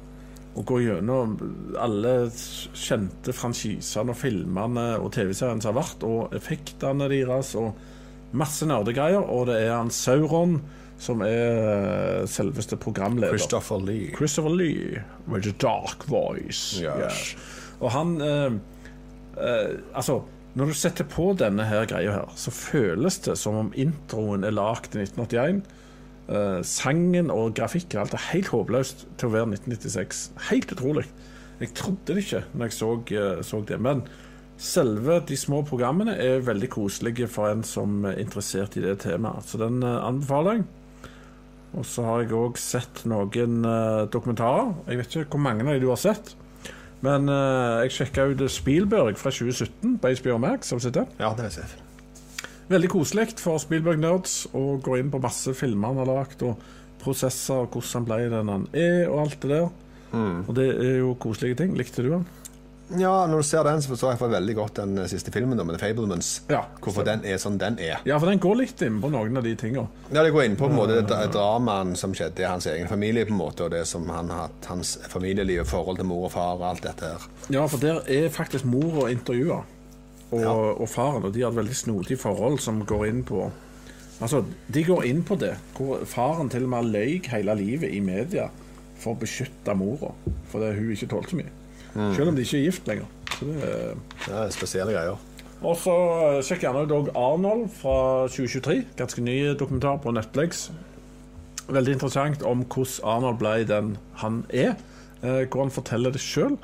Og går gjennom alle kjente franchisene og filmene og TV-seriene som har vært, og effektene deres, og masse nerdegreier. Og det er han Sauron som er selveste programleder. Christopher Lee. Christopher Lee with a dark voice. Yes. Og han eh, eh, Altså, når du setter på denne her greia her, så føles det som om introen er lagd i 1981. Eh, sangen og grafikken alt er helt håpløst til å være 1996. Helt utrolig. Jeg trodde det ikke når jeg så, uh, så det. Men selve de små programmene er veldig koselige for en som er interessert i det temaet. Så den uh, anbefaler jeg. Og så har jeg òg sett noen dokumentarer. Jeg vet ikke hvor mange av de du har sett. Men jeg sjekka ut Spielberg fra 2017 på HBO Max. Har du sett det? Ja, det har jeg sett. Veldig koselig for Spielberg-nerds å gå inn på masse filmer han har lagd, og prosesser, og hvordan han ble den han er, og alt det der. Og det er jo koselige ting. Likte du den? Ja, når du ser den, så forstår jeg for veldig godt den siste filmen, da, med The Fablemans. Ja. Hvorfor den er sånn den er. Ja, for den går litt inn på noen av de tinga. Ja, Det går inn på, på en måte, det dramaen som skjedde i hans egen familie, på en måte, og det som han har hatt, hans familieliv, forhold til mor og far og alt dette her. Ja, for der er faktisk mor og intervjua. Og, Ja. og faren, og de har et veldig snodig forhold som går inn på Altså, de går inn på det, hvor faren til og med løy hele livet i media for å beskytte mora, fordi hun ikke tålte så mye. Selv om de ikke er gift lenger. Så det Det er spesielle greier. Og så eh, sjekk gjerne ut òg Arnold fra 2023. Ganske ny dokumentar på Netflix. Veldig interessant om hvordan Arnold ble den han er. eh, Hvor han forteller det sjøl.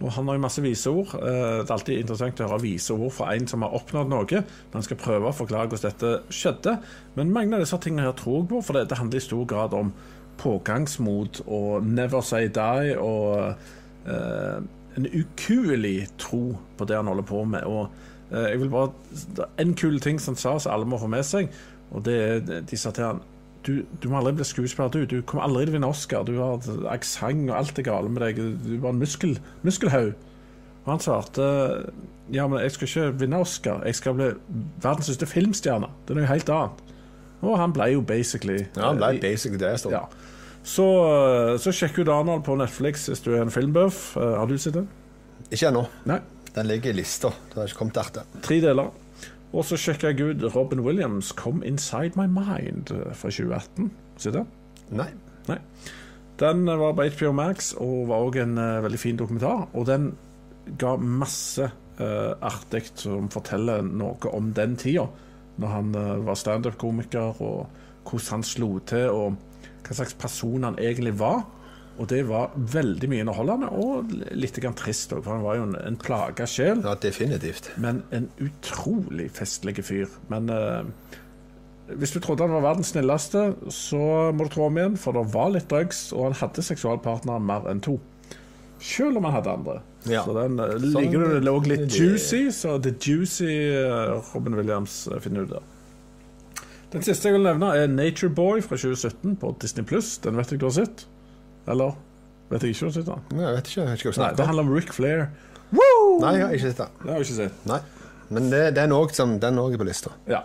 Og han har jo masse viseord. Eh, Det er alltid interessant å høre viseord fra en som har oppnådd noe, han skal prøve å forklare hvordan dette skjedde. Men mange av disse tingene her tror jeg på, for det, handler i stor grad om pågangsmot og never say die og eh, en ukuelig tro på det han holder på med. Og eh, jeg vil bare En kul ting som han sa, som alle må få med seg, og det er De sa til han du, du må aldri bli skuespiller, du. Du kommer aldri til å vinne Oscar. Du har aksent, og alt er galt med deg. Du er bare en muskel, muskelhaug. Og han svarte ja, men jeg skal ikke vinne Oscar. Jeg skal bli verdens største filmstjerne. Det er noe helt annet. Og han ble jo basically Ja, han ble eh, basically det. Ja. Så, så sjekk ut Arnold på Netflix hvis du er en filmbuff. Eh, Har du sett den? Ikke ennå. Den ligger i lista. Det har ikke kommet dertil. Tre deler. Og så sjekka jeg ut Robin Williams' 'Come Inside My Mind' eh, fra 2018. Se det? Nei. Nei. Den eh, var på HBO Max og var òg en uh, veldig fin dokumentar. Og den ga masse uh, artig som forteller noe om den tida, når han uh, var standup-komiker, og hvordan han slo til, og hva slags person han egentlig var. Og det var veldig mye underholdende og litt trist òg, for han var jo en, en plaga sjel. Ja, definitivt. Men en utrolig festlig fyr. Men eh, hvis du trodde han var verdens snilleste, så må du tro om igjen, for det var litt drugs, og han hadde seksualpartnere mer enn to. Selv om han hadde andre. Ja. Så den uh, Sånn det lå litt det- juicy, så det juicy eh, Robin Williams eh, finner ut der. Den siste jeg vil nevne, er Nature Boy fra 2017 på Disney Pluss. Den vet jeg du har sett? Eller vet jeg ikke du har sett den? Nei, Jeg vet ikke. Jeg vet ikke hva Nei, snakker det om. handler om Rick Flair. Woo! Nei, jeg har ikke sett det. Det har jeg ikke sett. Nei. Men det, den òg er på lista. Ja.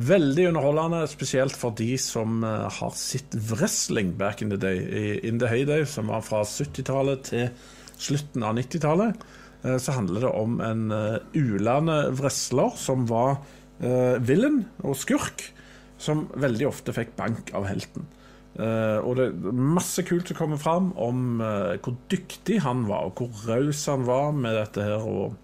Veldig underholdende, spesielt for de som eh, har sett wrestling back in the day. I, in the heyday, som var fra 70-tallet til slutten av 90-tallet. Eh, så handler det om en uh, ulande wrestler som var uh, villain og skurk, som veldig ofte fikk bank av helten. Eh, og det er masse kult som kommer fram om eh, hvor dyktig han var, og hvor raus han var med dette her. og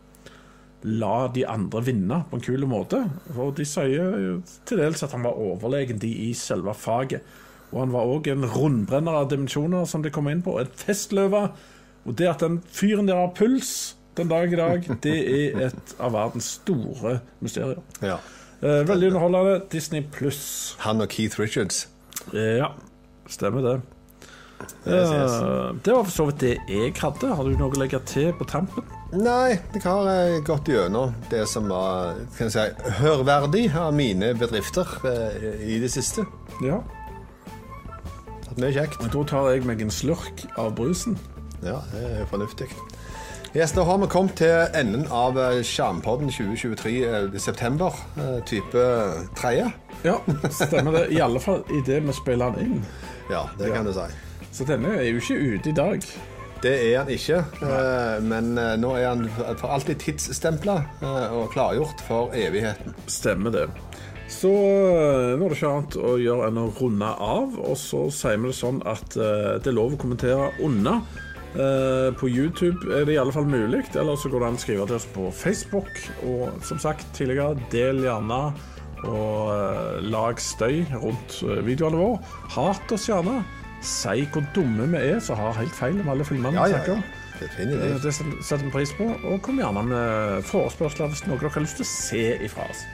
la de andre vinne på en kul måte. Og de sier jo til dels at han var overlegen de i selve faget. Og han var òg en rundbrenner av dimensjoner, som de kom inn på. Et festløve. Og det at den fyren der har puls den dag i dag, det er et av verdens store mysterier. Ja. Eh, veldig underholdende. Disney pluss. Han og Keith Richards. Ja, stemmer det. Eh, det var for så vidt det jeg hadde. Har du noe å legge til på tampen? Nei, jeg har gått gjennom det som var kan jeg si, hørverdig av mine bedrifter eh, i det siste. Ja. Hatt mye kjekt. Da tar jeg meg en slurk av brusen. Ja, det er fornuftig. Yes, da har vi kommet til enden av Sjampodden 2023 eh, i september. eh, Type tredje. Ja, stemmer det. I alle fall idet vi spiller den inn. Ja, det kan du si. Så denne er jo ikke ute i dag. Det er han ikke, eh, men eh, nå er han for alltid tidsstempla og klargjort for evigheten. Stemmer det. Så nå er det ikke annet å gjøre enn å runde av. Og så sier vi det sånn at det er lov å kommentere unna. Eh, på YouTube er det i alle fall mulig. Eller så går det an å skrive til oss på Facebook. Og som sagt tidligere, del gjerne og øh, lag støy rundt øh, videoene våre. Hat oss gjerne. Si hvor dumme vi er som har helt feil om alle filmene vi ja, snakker om. Eh, Definitivt. Det setter vi pris på. Og kom gjerne med forespørsler hvis noe dere har lyst til å se ifra oss.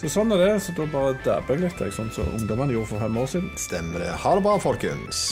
Så sånn er det. Så da bare dabber jeg litt, sånn som ungdommene gjorde for fem år siden. Stemmer det. Ha det bra, folkens.